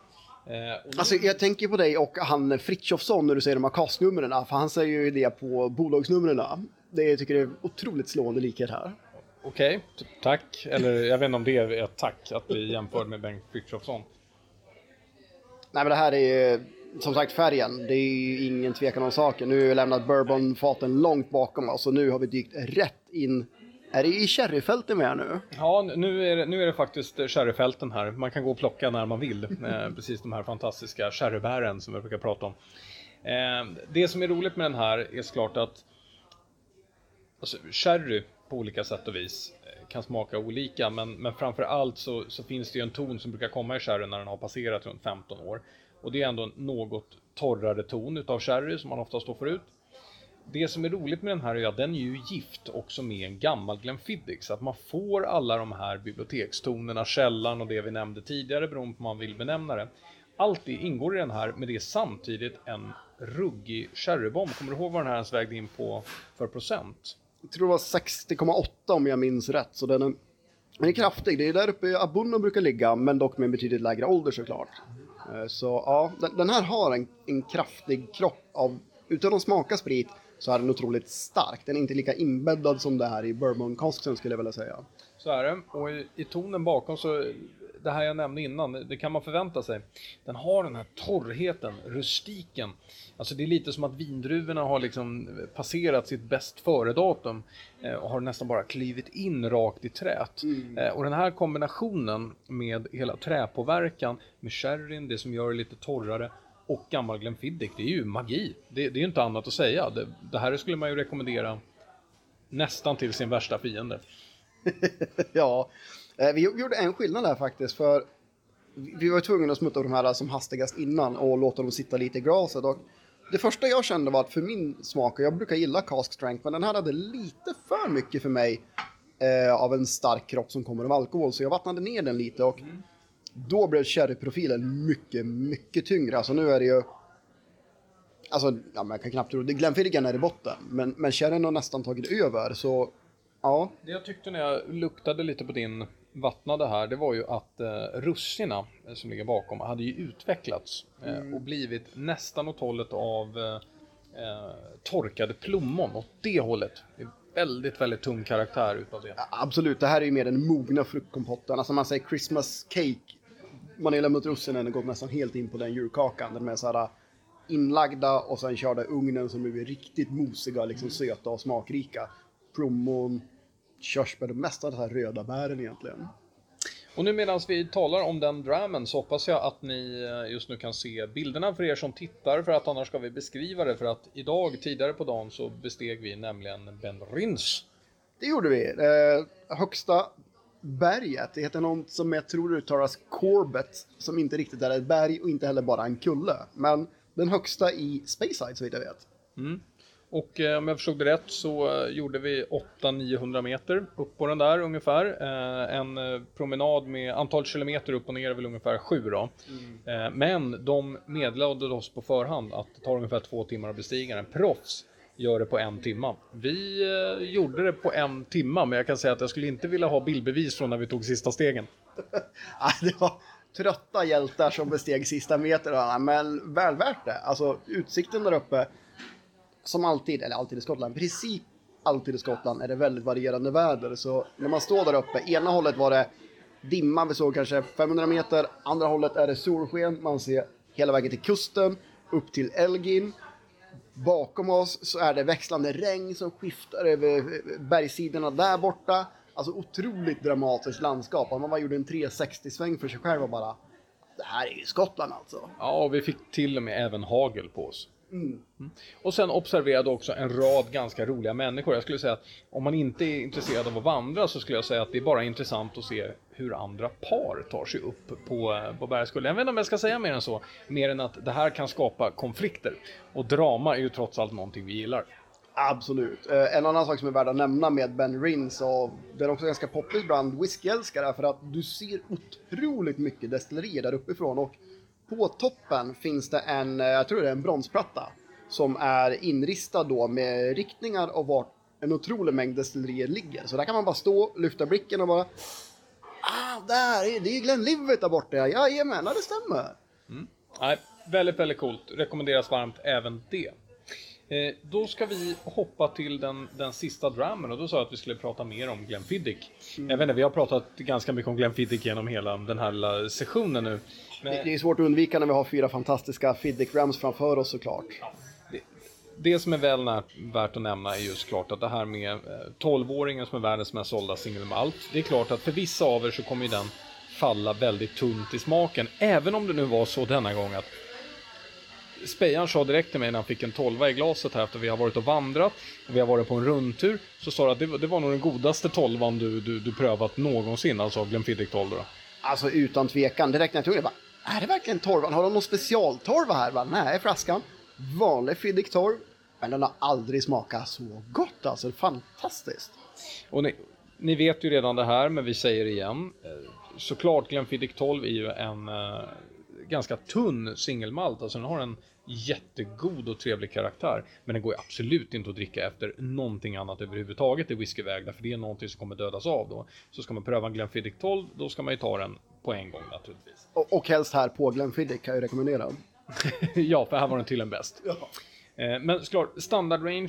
Eh, alltså jag tänker på dig och han Fritjofsson när du säger de här kastnumren, för han säger ju det på bolagsnumren. Det jag tycker jag är otroligt slående likhet här. Okej, okay, tack. Eller jag vet inte om det är ett tack att bli jämförd med Bengt Frithiofsson. Nej men det här är ju som sagt färgen, det är ju ingen tvekan om saken. Nu har vi lämnat bourbonfaten långt bakom oss och nu har vi dykt rätt in är det i sherryfälten vi är nu? Ja, nu är, det, nu är det faktiskt sherryfälten här. Man kan gå och plocka när man vill. Eh, precis de här fantastiska sherrybären som vi brukar prata om. Eh, det som är roligt med den här är såklart att alltså, sherry på olika sätt och vis eh, kan smaka olika, men, men framför allt så, så finns det ju en ton som brukar komma i sherry när den har passerat runt 15 år. Och det är ändå en något torrare ton utav sherry som man oftast får ut. Det som är roligt med den här är att den är ju gift också med en gammal Glenfiddich, så att man får alla de här bibliotekstonerna, källan och det vi nämnde tidigare beroende på hur man vill benämna det. Allt det ingår i den här, men det är samtidigt en ruggig sherrybomb. Kommer du ihåg vad den här ens vägde in på för procent? Jag tror det var 60,8 om jag minns rätt. Så den är, den är kraftig. Det är där uppe Abunno brukar ligga, men dock med en betydligt lägre ålder såklart. Eh, så ja, den, den här har en, en kraftig kropp av, utan att smaka sprit, så är den otroligt stark. Den är inte lika inbäddad som det här i bourbon casken skulle jag vilja säga. Så är det. Och i, i tonen bakom så det här jag nämnde innan, det kan man förvänta sig. Den har den här torrheten, rustiken. Alltså det är lite som att vindruvorna har liksom passerat sitt bäst före-datum eh, och har nästan bara klivit in rakt i trät. Mm. Eh, och den här kombinationen med hela träpåverkan, med sherryn, det som gör det lite torrare, och gammal Glenfiddich, det är ju magi. Det, det är ju inte annat att säga. Det, det här skulle man ju rekommendera nästan till sin värsta fiende. [LAUGHS] ja, Eh, vi gjorde en skillnad där faktiskt, för vi var tvungna att smutta de här som hastigast innan och låta dem sitta lite i glaset. Och det första jag kände var att för min smak, och jag brukar gilla cask strength, men den här hade lite för mycket för mig eh, av en stark kropp som kommer av alkohol, så jag vattnade ner den lite och då blev sherryprofilen mycket, mycket tyngre. Alltså nu är det ju Alltså, ja, man kan knappt tro det. Glenfiddigan är i botten, men, men sherryn har nästan tagit över, så ja. Det jag tyckte när jag luktade lite på din vattnade här, det var ju att eh, russina eh, som ligger bakom hade ju utvecklats eh, mm. och blivit nästan åt hållet av eh, eh, torkade plommon åt det hållet. Det väldigt, väldigt tung karaktär utav det. Ja, absolut, det här är ju mer den mogna fruktkompotten. Alltså man säger Christmas cake. Man har lämnat russinen och gått nästan helt in på den julkakan. Den är så här inlagda och sen körda ugnen som blir riktigt mosiga, liksom söta och smakrika. Plommon, körsbär, det mesta av de här röda bären egentligen. Och nu medan vi talar om den dramen så hoppas jag att ni eh, just nu kan se bilderna för er som tittar för att annars ska vi beskriva det för att idag tidigare på dagen så besteg vi nämligen Ben Rins. Det gjorde vi. Eh, högsta berget, det heter något som jag tror uttalas Corbett som inte riktigt är ett berg och inte heller bara en kulle. Men den högsta i Speyside så vitt jag vet. Mm. Och eh, om jag förstod det rätt så eh, gjorde vi 800-900 meter upp på den där ungefär. Eh, en promenad med antal kilometer upp och ner är väl ungefär 7 då. Mm. Men de meddelade oss på förhand att det tar ungefär två timmar att bestiga den. Proffs gör det på en timma. Vi gjorde det på en timma, men jag kan säga att jag skulle inte vilja ha bildbevis från när vi tog sista stegen. [LAUGHS] det var trötta hjältar som besteg sista meterna, men väl värt det. Alltså utsikten där uppe som alltid, eller alltid i Skottland, i princip alltid i Skottland är det väldigt varierande väder. Så när man står där uppe, ena hållet var det dimma, vi såg kanske 500 meter, andra hållet är det solsken, man ser hela vägen till kusten, upp till Elgin. Bakom oss så är det växlande regn som skiftar över bergssidorna där borta. Alltså otroligt dramatiskt landskap. Man bara gjorde en 360-sväng för sig själv och bara det här är ju Skottland alltså. Ja, och vi fick till och med även hagel på oss. Mm. Och sen observerade också en rad ganska roliga människor. Jag skulle säga att om man inte är intresserad av att vandra så skulle jag säga att det är bara intressant att se hur andra par tar sig upp på, eh, på bergskullen. Jag vet inte om jag ska säga mer än så, mer än att det här kan skapa konflikter. Och drama är ju trots allt någonting vi gillar. Absolut. Eh, en annan sak som är värd att nämna med Ben Rins och det är också ganska poppis bland whiskyälskare för att du ser otroligt mycket destillerier där uppifrån och på toppen finns det en, eh, jag tror det är en bronsplatta, som är inristad då med riktningar av vart en otrolig mängd destillerier ligger. Så där kan man bara stå, lyfta blicken och bara Ah, där, det är Glenlivet där borta. Jajamän, det stämmer. Mm. Nej, väldigt, väldigt coolt. Rekommenderas varmt även det. Eh, då ska vi hoppa till den, den sista dramen och då sa jag att vi skulle prata mer om Glenfiddich. Mm. Jag vet inte, vi har pratat ganska mycket om Glenfiddich genom hela den här lilla sessionen nu. Men... Det, är svårt att undvika när vi har fyra fantastiska Fiddick Rams framför oss såklart. Ja, det, det, som är väl värt att nämna är just klart att det här med 12-åringen eh, som är världens mest sålda singelmalt. Det är klart att för vissa av er så kommer ju den falla väldigt tunt i smaken. Även om det nu var så denna gång att Spejan sa direkt till mig när han fick en tolva i glaset här efter vi har varit och vandrat och vi har varit på en rundtur så sa att det, det var nog den godaste tolvan du, du, du prövat någonsin, alltså av Glenfiddich 12 då. Alltså utan tvekan, direkt när jag tog det bara är det verkligen torvan? Har de någon specialtorva här? Bara, Nej, flaskan. Vanlig Fiddick torv. Men den har aldrig smakat så gott alltså. Fantastiskt. Och ni, ni, vet ju redan det här, men vi säger det igen. Eh, såklart Glenfiddich 12 är ju en uh, ganska tunn singelmalt. Alltså den har en jättegod och trevlig karaktär. Men den går ju absolut inte att dricka efter någonting annat överhuvudtaget i whiskyväg. För det är någonting som kommer dödas av då. Så ska man pröva en Glenfiddich 12, då ska man ju ta den på en gång naturligtvis. Och, och helst här på Glenfiddich kan jag rekommendera. [LAUGHS] ja, för här var den tydligen bäst. Ja. Eh, men såklart, standardrangen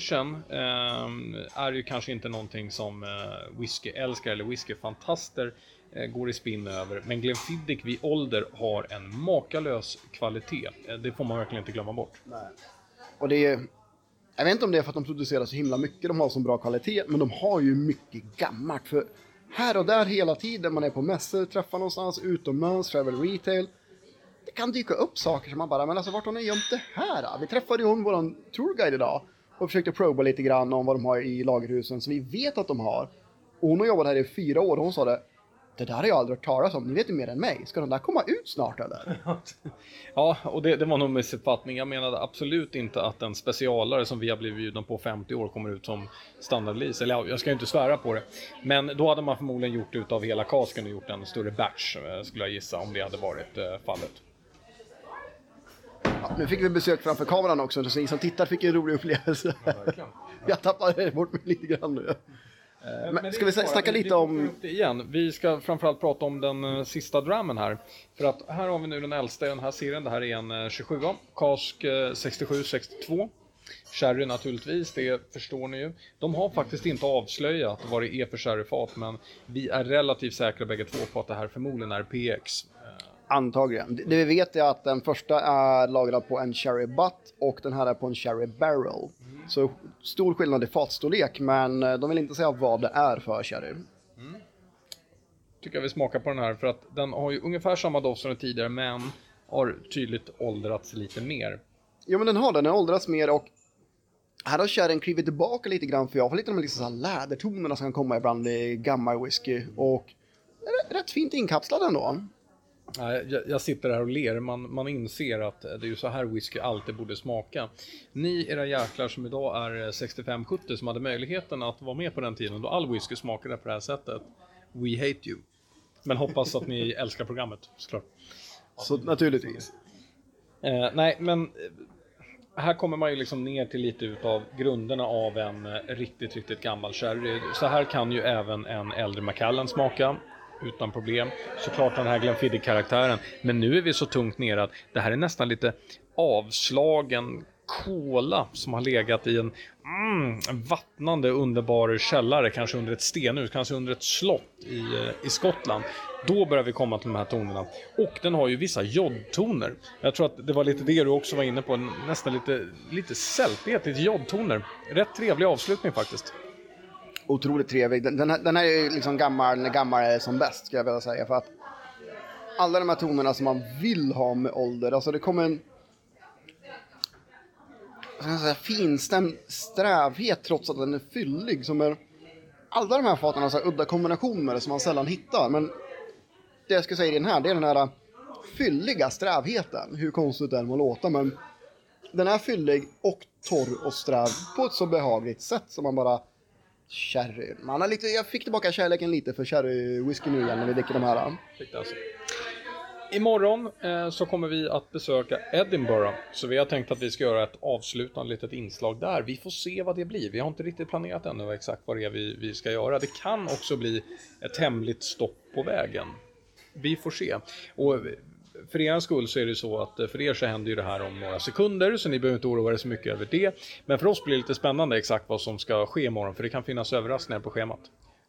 eh, är ju kanske inte någonting som eh, whiskyälskare eller whiskyfantaster Eh, går i spinn över. Men Glenfiddich vid ålder har en makalös kvalitet. Eh, det får man verkligen inte glömma bort. Nej. Och det är, jag vet inte om det är för att de producerar så himla mycket, de har så bra kvalitet, men de har ju mycket gammalt. För här och där hela tiden. Man är på mässor, träffar någonstans, utomlands, travel retail. Det kan dyka upp saker som man bara, men alltså vart har ni gömt det här? Vi träffade ju hon, våran tourguide idag och försökte proba lite grann om vad de har i lagerhusen som vi vet att de har. Och hon har jobbat här i fyra år och hon sa det, det där har jag aldrig hört talas om, ni vet ju mer än mig. Ska de där komma ut snart eller? [LAUGHS] ja, och det, det var nog missuppfattning. Jag menade absolut inte att en specialare som vi har blivit bjudna på 50 år kommer ut som standardlease. Eller ja, jag ska ju inte svära på det. Men då hade man förmodligen gjort det utav hela kasken och gjort en större batch, eh, skulle jag gissa, om det hade varit eh, fallet. Ja, nu fick vi besök framför kameran också, så ni som tittar fick en rolig upplevelse. Ja, [LAUGHS] jag tappade bort mig lite grann nu. Eh, men, men ska vi snacka lite om... igen. Vi ska framförallt prata om den uh, sista dramen här. För att här har vi nu den äldsta i den här serien. Det här är en uh, 27 Kask uh, 67-62. Sherry naturligtvis, det förstår ni ju. De har faktiskt inte avslöjat vad det är för sherryfat, men vi är relativt säkra bägge två på att det här förmodligen är PX. Antagligen. Det vi vet är att den första är lagrad på en Cherry Butt och den här är på en Cherry Barrel. Mm. Så stor skillnad i fatstorlek, men eh, de vill inte säga vad det är för sherry. Mm. Tycker jag vi smakar på den här för att den har ju ungefär samma doft som den tidigare, men har tydligt åldrats lite mer. Ja, men den har den. Den har åldrats mer och här har sherryn klivit tillbaka lite grann för jag får lite de liksom lädertonerna som kan komma ibland i gammal whisky och rätt fint inkapslad ändå. Jag, jag sitter här och ler, man, man inser att det är ju så här whisky alltid borde smaka. Ni era jäklar som idag är 65-70 som hade möjligheten att vara med på den tiden då all whisky smakade på det här sättet. We hate you. Men hoppas att ni [LAUGHS] älskar programmet såklart. Så naturligtvis. Eh, nej, men eh, här kommer man ju liksom ner till lite utav grunderna av en eh, riktigt, riktigt gammal sherry. Så här kan ju även en äldre Macallan smaka utan problem. Såklart den här Glenfiddich-karaktären. Men nu är vi så tungt nere att det här är nästan lite avslagen kola som har legat i en mm, vattnande underbar källare, kanske under ett stenhus, kanske under ett slott i, eh, i Skottland. Då börjar vi komma till de här tonerna. Och den har ju vissa jodtoner. Jag tror att det var lite det du också var inne på, nästan lite, lite sälpighet, lite jodtoner. Rätt trevlig avslutning faktiskt otroligt trevlig. Den, den, här, den här är liksom gammal, gammal som bäst, skulle jag vilja säga. För att alla de här tonerna som man vill ha med ålder, alltså det kommer en säga, finstämd strävhet trots att den är fyllig. Som är, alla de här faten har så udda kombinationer som man sällan hittar. Men det jag ska säga i den här, det är den här fylliga strävheten. Hur konstigt det än må låta, men den är fyllig och torr och sträv på ett så behagligt sätt som man bara sherry. Man har lite, jag fick tillbaka kärleken lite för sherry whisky nu igen när vi dricker de här. Fick alltså. Imorgon eh, så kommer vi att besöka Edinburgh. Så vi har tänkt att vi ska göra ett avslutande litet inslag där. Vi får se vad det blir. Vi har inte riktigt planerat ännu exakt vad det är vi, vi ska göra. Det kan också bli ett hemligt stopp på vägen. Vi får se. Och för er skull så är det så att eh, för er så händer ju det här om några sekunder så ni behöver inte oroa er så mycket över det. Men för oss blir det lite spännande exakt vad som ska ske imorgon för det kan finnas överraskningar på schemat.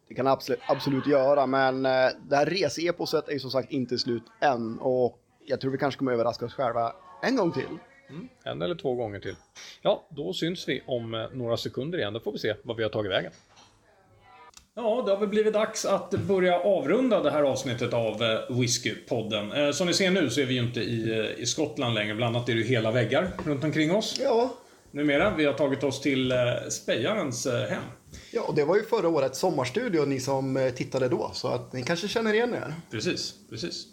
Det kan absolut, absolut göra men eh, det här reseeposet är ju som sagt inte slut än och jag tror vi kanske kommer överraska oss själva en gång till. Mm, en eller två gånger till. Ja, då syns vi om eh, några sekunder igen. Då får vi se vad vi har tagit vägen. Ja, det har väl blivit dags att börja avrunda det här avsnittet av eh, Whiskypodden. Eh, som ni ser nu så är vi ju inte i, eh, i Skottland längre. Bland annat är det hela väggar runt omkring oss. Ja. Numera. Vi har tagit oss till Spejarens hem. Ja, och det var ju förra årets sommarstudio, ni som tittade då. Så att ni kanske känner igen er. Precis, precis.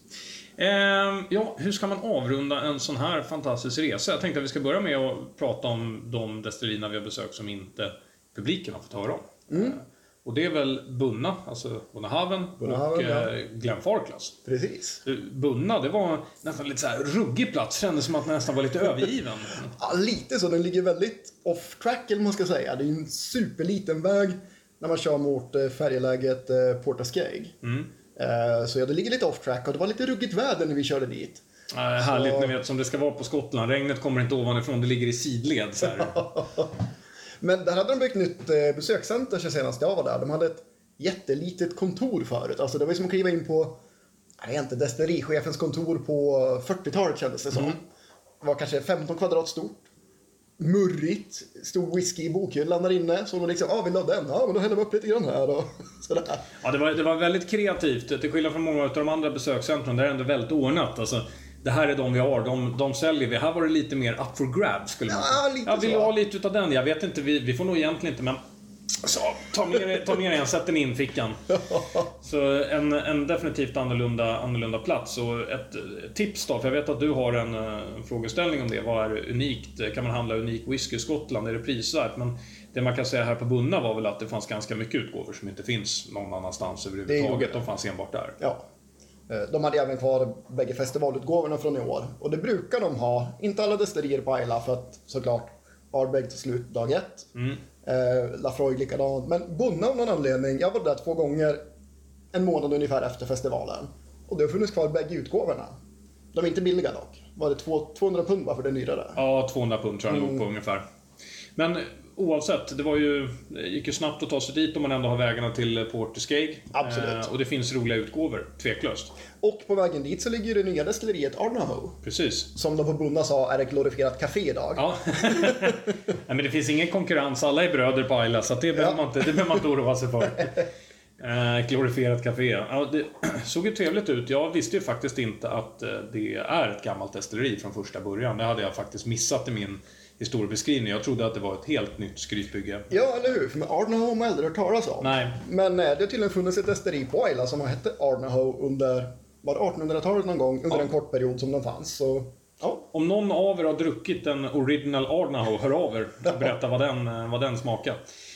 Eh, ja, hur ska man avrunda en sån här fantastisk resa? Jag tänkte att vi ska börja med att prata om de destillerierna vi har besökt som inte publiken har fått höra om. Mm. Och det är väl Bunna, alltså Bunnahaven och ja. Eh, Glenn Farklas. Precis. Bunna, det var nästan lite så här ruggig plats. Kändes som att den nästan var lite övergiven. [LAUGHS] ja, lite så. Den ligger väldigt off track, eller man ska säga. Det är en superliten väg när man kör mot eh, färjeläget eh, Port Ascaig. Mm. Så ja, det ligger lite off track och det var lite ruggigt väder när vi körde dit. Äh, härligt, så... ni vet som det ska vara på Skottland. Regnet kommer inte ovanifrån, det ligger i sidled. Så [LAUGHS] Men där hade de byggt nytt eh, besökscenter senast jag var där. De hade ett jättelitet kontor förut. Alltså det var som att kliva in på, jag vet inte, destillerichefens kontor på 40-talet kändes det som. Mm. Det var kanske 15 kvadrat stort. Murrigt. Stod whisky i bokhyllan där inne. Så de liksom, ja ah, vill du ha den? Ja men då häller vi upp lite grann här och [LAUGHS] sådär. Ja det var, det var väldigt kreativt. Till skillnad från många av de andra besökscentren där är det ändå väldigt ordnat. Alltså, det här är de vi har, de, de säljer vi. Här var det lite mer up for grabs skulle man. Ja, lite Jag vill så. ha lite utav den. Jag vet inte, vi, vi får nog egentligen inte men så, ta med, ta med den, sätt den in fickan. [LAUGHS] Så en, en definitivt annorlunda, annorlunda plats. Och ett tips då, för jag vet att du har en, en frågeställning om det. Vad är unikt? Kan man handla unik whisky i Skottland? Är det prisvärt? Men det man kan säga här på Bunna var väl att det fanns ganska mycket utgåvor som inte finns någon annanstans överhuvudtaget. De fanns enbart där. Ja, Eh, de hade även kvar bägge festivalutgåvorna från i år. Och det brukar de ha. Inte alla destillerier på Ayla för att såklart Ardbeg tar slut dag ett. Mm. Eh, Lafroig likadant. Men Bunna av någon anledning, jag var där två gånger en månad ungefär efter festivalen. Och det har funnits kvar bägge utgåvorna. De är inte billiga dock. Var det 200 pund bara för det nyrare? Ja, 200 pund tror jag mm. nog på ungefär. Men oavsett, det var ju, det gick ju snabbt att ta sig dit om man ändå har vägarna till Port Skeg. Absolut. Eh, och det finns roliga utgåvor, tveklöst. Och på vägen dit så ligger det nya destilleriet Arnaho. Precis. Som de på Bonna sa är ett glorifierat café idag. Ja. [LAUGHS] Nej, men det finns ingen konkurrens, alla är bröder på Ayla, så det, behöver man inte, det behöver man inte oroa sig för. [LAUGHS] Eh, glorifierat café. Ja, det [CLEARS THROAT] såg ju trevligt ut. Jag visste ju faktiskt inte att eh, det är ett gammalt destilleri från första början. Det hade jag faktiskt missat i min historiebeskrivning. Jag trodde att det var ett helt nytt skrytbygge. Ja, eller hur? För Arnaho har man aldrig hört talas om. Nej. Men eh, det har tydligen funnits ett destilleri på Ayla som hette Arnaho under var det 1800-talet någon gång, under Ja. en kort period som den fanns. Så, ja. Om någon av er har druckit en original Arnaho, hör av er och berätta vad den, eh, vad den smakar.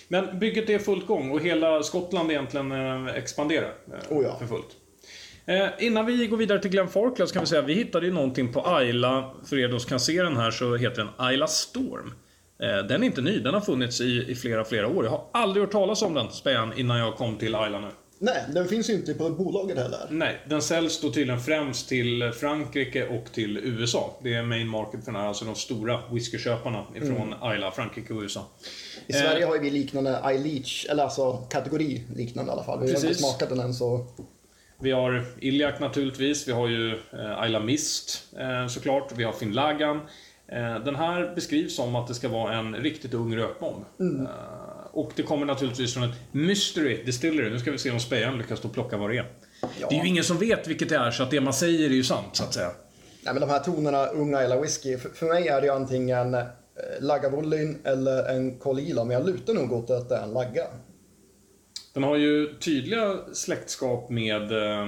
Men bygget är fullt gång och hela Skottland egentligen eh, expanderar Oh ja. för fullt. Eh, innan vi går vidare till Glen Farclas kan vi säga, vi hittade ju någonting på Ayla. För er som kan se den här så heter den Ayla Storm. Eh, den är inte ny, den har funnits i, i flera, flera år. Jag har aldrig hört talas om den, Spejan, innan jag kom till Ayla nu. Nej, den finns ju inte på bolaget heller. Nej, den säljs då tydligen främst till Frankrike och till USA. Det är main market för den här, alltså de stora whiskyköparna ifrån Ayla, Frankrike och USA. I Sverige har ju vi liknande iLeach, eller alltså kategori liknande i alla fall. Vi har inte Precis. smakat den än så... Vi har Ilyak naturligtvis, vi har ju eh, Ayla Mist eh, såklart, vi har Finlagan. Eh, den här beskrivs som att det ska vara en riktigt ung rökbomb. Eh, och det kommer naturligtvis från ett Mystery Distillery. Nu ska vi se om Spejan lyckas då plocka vad det är. Ja. Det är ju ingen som vet vilket det är, så att det man säger är ju sant, så att säga. Nej men de här tonerna, unga eller whisky, för, för mig är det ju antingen Lagavulin eller en Kolila, men jag lutar nog åt att det är en Lagga. Den har ju tydliga släktskap med... Eh,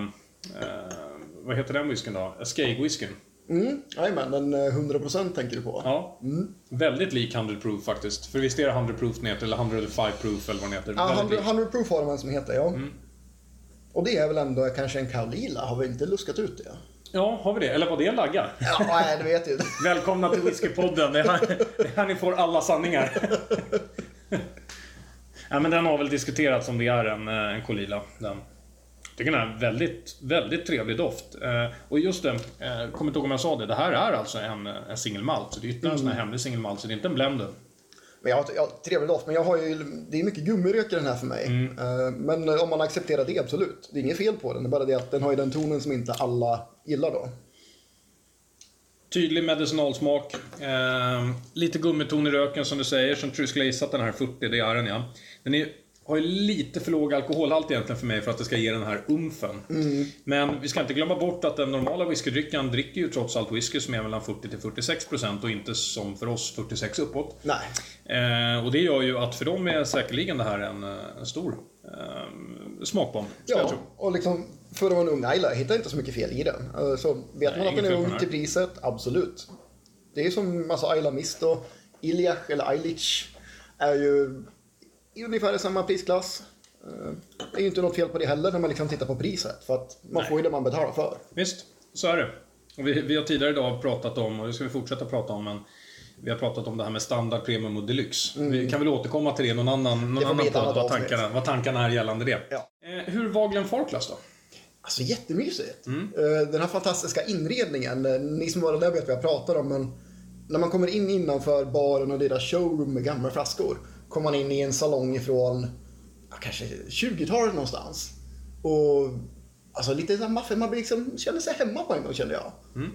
eh, vad heter den whiskyn då? Escape-whiskyn. Mm, jajamän, den eh, 100% tänker du på. Ja. Väldigt lik 100 proof faktiskt. För visst är det 100 proof den heter, eller 105 proof eller vad den heter. Ja, Väldigt 100, lik. 100 proof har de en som heter, ja. Mm. Och det är väl ändå kanske en Kalila, har vi inte luskat ut det? Ja, har vi det? Eller var det en lagga? Ja, nej, det vet jag inte. [LAUGHS] Välkomna till Whiskypodden. Det är här, det är här ni får alla sanningar. [LAUGHS] ja, men den har väl diskuterats om det är en, eh, en Kolila. Den. Jag tycker den har en väldigt, väldigt trevlig doft. Eh, och just det, eh, kommer inte ihåg om jag sa det. Det här är alltså en, en singelmalt. Så det är ytterligare en sån här hemlig singelmalt. Så det är inte en blender. Men jag har, jag har trevlig doft, men jag har ju, det är mycket gummirök i den här för mig. Mm. Eh, Men om man accepterar det, absolut. Det är inget fel på den, det är bara det att den har ju den tonen som inte alla gillar då. Tydlig medicinalsmak. Eh, lite gummiton i röken som du säger. Som Truss Glaze att den här 40, det är den ja. Den är, har ju lite för låg alkoholhalt egentligen för mig för att det ska ge den här umfen. Men vi ska inte glömma bort att den normala whiskydryckaren dricker ju trots allt whisky som är mellan 40 till 46% och inte som för oss 46 uppåt. Nej. Eh, och det gör ju att för dem är säkerligen det här en, eh, en stor eh, smakbomb. Ja, och liksom för att vara en ung Ayla, jag hittar inte så mycket fel i den. Eh, Så vet man att den är ung till priset, absolut. Det är som alltså Ayla Mist och Ilyach eller Ilich är ju i ungefär samma prisklass. Eh, Det är ju inte något fel på det heller när man liksom tittar på priset. För att man Nej. får ju det man betalar för. Visst, så är det. Och vi, vi har tidigare idag pratat om, och det ska vi fortsätta prata om, men vi har pratat om det här med standard, premium och deluxe. Vi kan väl återkomma till det någon annan, någon Mm. annan podd, vad tankarna, vad tankarna är gällande det. Ja. Eh, hur var Glenn Farclas då? Alltså jättemysigt. Mm. Eh, Den här fantastiska inredningen. eh, Ni som var där vet vad jag pratar om. Men när man kommer in innanför baren och deras showroom med gamla flaskor. Kommer man in i en salong ifrån ja, kanske 20-talet någonstans. Och alltså lite så maffig. Man liksom, känner sig hemma på en gång kände jag. Mm.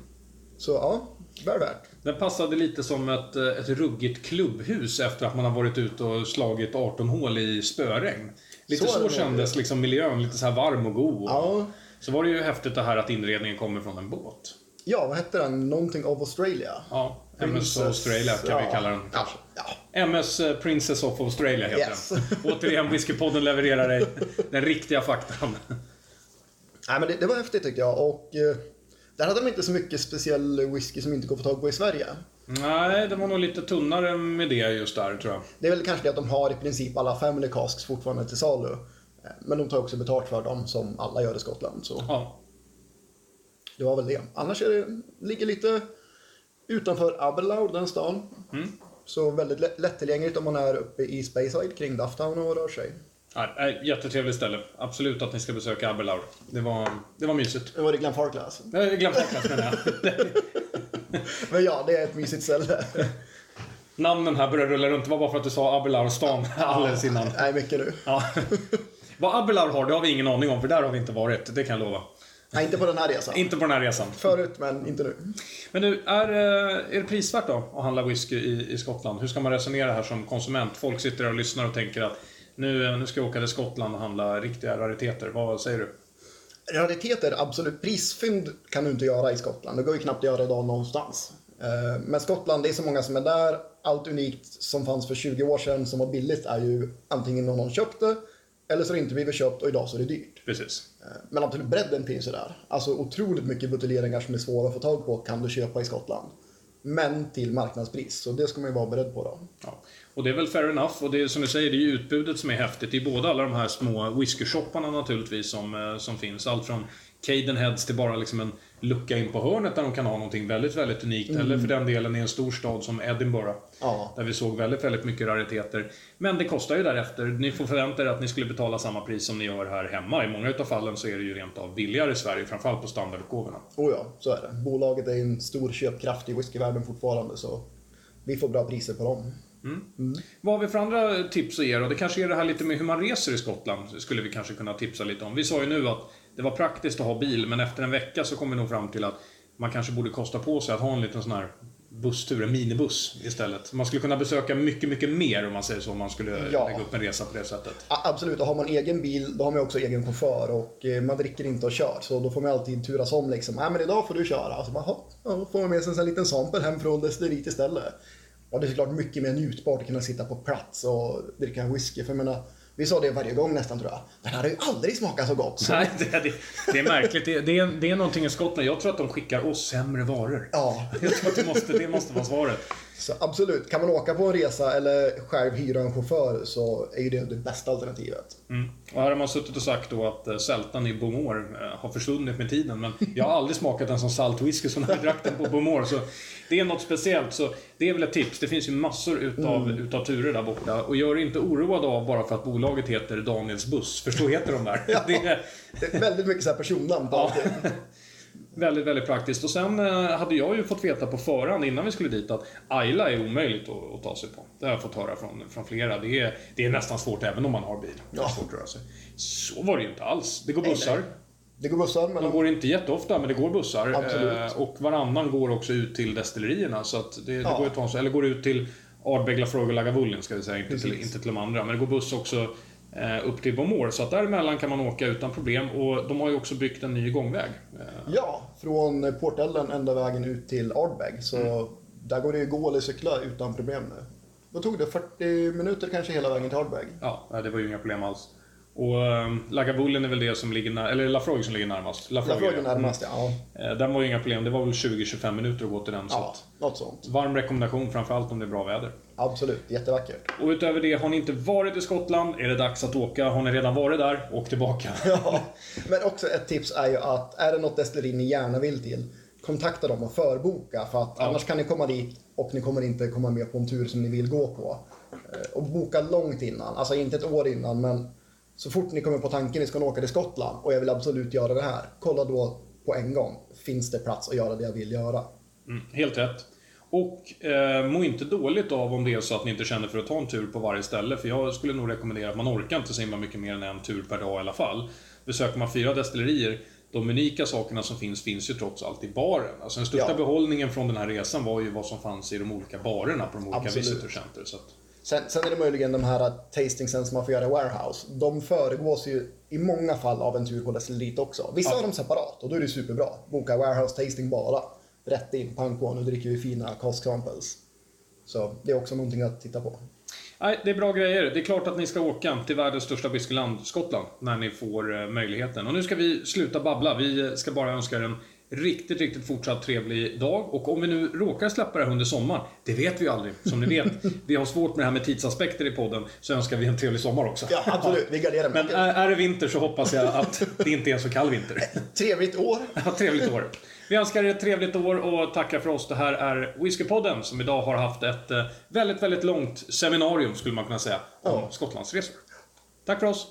Så ja, väl värt. Den passade lite som ett, eh, ett ruggigt klubbhus efter att man har varit ute och slagit 18 hål i spöregn. Lite Så så, kändes liksom miljön, lite så här varm och god. Ja, Så var det ju häftigt det här att inredningen kommer från en båt. ja vad hette den? Någonting of Australia. Ja, MS Australia kan vi ja. kalla den. Ja, ja. MS eh, Princess of Australia heter Yes. den. Återigen, [LAUGHS] Whiskypodden levererar dig den riktiga faktan. Nej, men det, det var häftigt tyckte jag. Och eh, där hade de inte så mycket speciell whisky som inte går att få tag på i Sverige. Nej, det var nog lite tunnare med det just där, tror jag. Det är väl kanske det att de har i princip alla family casks fortfarande till salu. Eh, Men de tar också betalt för dem som alla gör i Skottland. Så Ja. det var väl det. Annars är det, ligger lite utanför Aberlour, den stan. Mm. Så väldigt lätt- lättillgängligt om man är uppe i Speyside kring Dufftown och rör sig. Ja, nej, jättetrevligt ställe. Absolut att ni ska besöka Aberlour. Det var, det var mysigt. Nu var det Glen Farclas. Jag glömde klass menar jag. [LAUGHS] Men ja, det är ett mysigt ställe. [LAUGHS] namnen här börjar rulla runt. Det var bara för att du sa Abelarstan [LAUGHS] ja, alldeles innan. Nej, mycket nu. Ja. Vad Abelar har, det har vi ingen aning om, för där har vi inte varit. Det kan jag lova. Nej, inte på den här resan. Inte på den här resan. Förut, men inte nu. Men du, är, eh, är det prisvärt då att handla whisky i, i Skottland? Hur ska man resonera här som konsument? Folk sitter där och lyssnar och tänker att nu, eh, nu ska jag åka till Skottland och handla riktiga rariteter. Vad säger du? Rariteter, absolut. Prisfynd kan du inte göra i Skottland. Det går ju knappt att göra idag någonstans. Eh, men Skottland, det är så många som är där. Allt unikt som fanns för 20 år sedan som var billigt är ju antingen någon köpte eller så har det inte blivit köpt och idag så är det dyrt. Precis. Eh, men absolut, bredden finns ju där. Alltså otroligt mycket buteljeringar som är svåra att få tag på kan du köpa i Skottland. Men till marknadspris, så det ska man ju vara beredd på då. Ja. Och det är väl fair enough. Och det är som du säger, det är ju utbudet som är häftigt. Det är både alla de här små whiskyshopparna naturligtvis som, eh, som finns. Allt från Cadenheads till bara liksom en lucka in på hörnet där de kan ha någonting väldigt, väldigt unikt. Mm. Eller för den delen i en stor stad som Edinburgh. Ja. Där vi såg väldigt, väldigt mycket rariteter. Men det kostar ju därefter. Ni får förvänta er att ni skulle betala samma pris som ni gör här hemma. I många utav fallen så är det ju rent av billigare i Sverige, framförallt på standardutgåvorna. Oh ja, så är det. Bolaget är en stor köpkraft i whiskyvärlden fortfarande, så vi får bra priser på dem. Mm. Mm. Vad har vi för andra tips att ge då? Det kanske är det här lite med hur man reser i Skottland, skulle vi kanske kunna tipsa lite om. Vi sa ju nu att det var praktiskt att ha bil, men efter en vecka så kom vi nog fram till att man kanske borde kosta på sig att ha en liten sån här busstur, en minibuss istället. Man skulle kunna besöka mycket, mycket mer om man säger så, om man skulle ja. lägga upp en resa på det sättet. absolut, och har man egen bil, då har man också egen chaufför och eh, man dricker inte och kör. Så då får man alltid turas om liksom. Nej men idag får du köra. Alltså, ja, får man med sig en liten sample hem från destilleriet istället. Och det är såklart mycket mer njutbart att kunna sitta på plats och dricka whisky. För jag menar, vi sa det varje gång nästan tror jag. Den hade ju aldrig smakat så gott. Så. Nej, det, det, det är märkligt. Det, det, är, det är någonting i Skottland. Jag tror att de skickar oss sämre varor. Ja. [LAUGHS] Jag tror att det måste, det måste vara svaret. Så absolut, kan man åka på en resa eller själv hyra en chaufför så är ju det det bästa alternativet. Mm. Och här har man suttit och sagt då att eh, sältan i Bomor eh, har försvunnit med tiden. Men jag har aldrig smakat en sån salt whisky som vi drack den på Bomor. Så det är något speciellt. Så det är väl ett tips. Det finns ju massor utav, mm. utav turer där borta. Och gör inte oroad av bara för att bolaget heter Daniels buss. För så heter de där. ja, det, är... det är väldigt mycket så här personnamn. Ja. Väldigt, väldigt praktiskt. Och sen eh, hade jag ju fått veta på förhand innan vi skulle dit att Ayla är omöjligt att, att ta sig på. Det har jag fått höra från, från flera. Det är, det är nästan svårt även om man har bil. Det är svårt att röra sig. Så var det ju inte alls. Det går bussar. Nej, nej. Det går bussar. Men... De går inte jätteofta, men det går bussar. Absolut. Eh, och varannan går också ut till destillerierna. Så att det, det ja. går ett tag, eller går ut till Ardbeg, Lafroig och Lagavulin, ska vi säga. Inte till, inte till de andra. Men det går buss också upp till Bomor. Så att däremellan kan man åka utan problem. Och de har ju också byggt en ny gångväg. Eh, ja, från Portellen ända vägen ut till Ardbeg. Så mm. där går det ju gå eller cykla utan problem nu. Då tog det 40 minuter kanske hela vägen till Ardbeg. Ja, det var ju inga problem alls. Och um, Lagavulin är väl det som ligger, när, eller Lafroig som ligger närmast. Lafroig, är närmast, ja. Eh, den var ju inga problem, det var väl 20-25 minuter att gå till den. Ja, så något sånt. Varm rekommendation, framförallt om det är bra väder. Absolut, jättevackert. Och utöver det, har ni inte varit i Skottland är det dags att åka. Har ni redan varit där, åk tillbaka. [LAUGHS] ja, men också ett tips är ju att är det något destilleri ni gärna vill till, kontakta dem och förboka. För att ja. annars kan ni komma dit och ni kommer inte komma med på en tur som ni vill gå på. Eh, och boka långt innan, alltså inte ett år innan, men så fort ni kommer på tanken att ni ska åka till Skottland och jag vill absolut göra det här, kolla då på en gång. Finns det plats att göra det jag vill göra? Mm, helt rätt. Och eh, må inte dåligt av om det är så att ni inte känner för att ta en tur på varje ställe. För jag skulle nog rekommendera att man orkar inte så himla mycket mer än en tur per dag i alla fall. Besöker man fyra destillerier, de unika sakerna som finns, finns ju trots allt i baren. Alltså den största ja. behållningen från den här resan var ju vad som fanns i de olika barerna på de olika Absolut. visitor center. Så att... Sen, sen, är det möjligen de här tastingsen som man får göra i warehouse. De föregås ju i många fall av en tur på destillit också. Vissa ja. har dem separat och då är det superbra. Boka warehouse tasting bara. Rätt in, pang på, nu dricker vi fina cask samples. Så det är också någonting att titta på. Nej, det är bra grejer. Det är klart att ni ska åka till världens största whiskyland, Skottland, när ni får eh, möjligheten. Och nu ska vi sluta babbla. Vi ska bara önska er en riktigt, riktigt fortsatt trevlig dag. Och om vi nu råkar släppa det här under sommaren, det vet vi ju aldrig. Som ni vet, [LAUGHS] vi har svårt med det här med tidsaspekter i podden, så önskar vi en trevlig sommar också. Ja, absolut. Vi garderar Men är, är det vinter så hoppas jag att det inte är en så kall vinter. [LAUGHS] Trevligt år. Ja, trevligt år. Vi önskar er ett trevligt år och tackar för oss. Det här är Whiskypodden som idag har haft ett eh, väldigt, väldigt långt seminarium, skulle man kunna säga, om ja. Skottlandsresor. Tack för oss.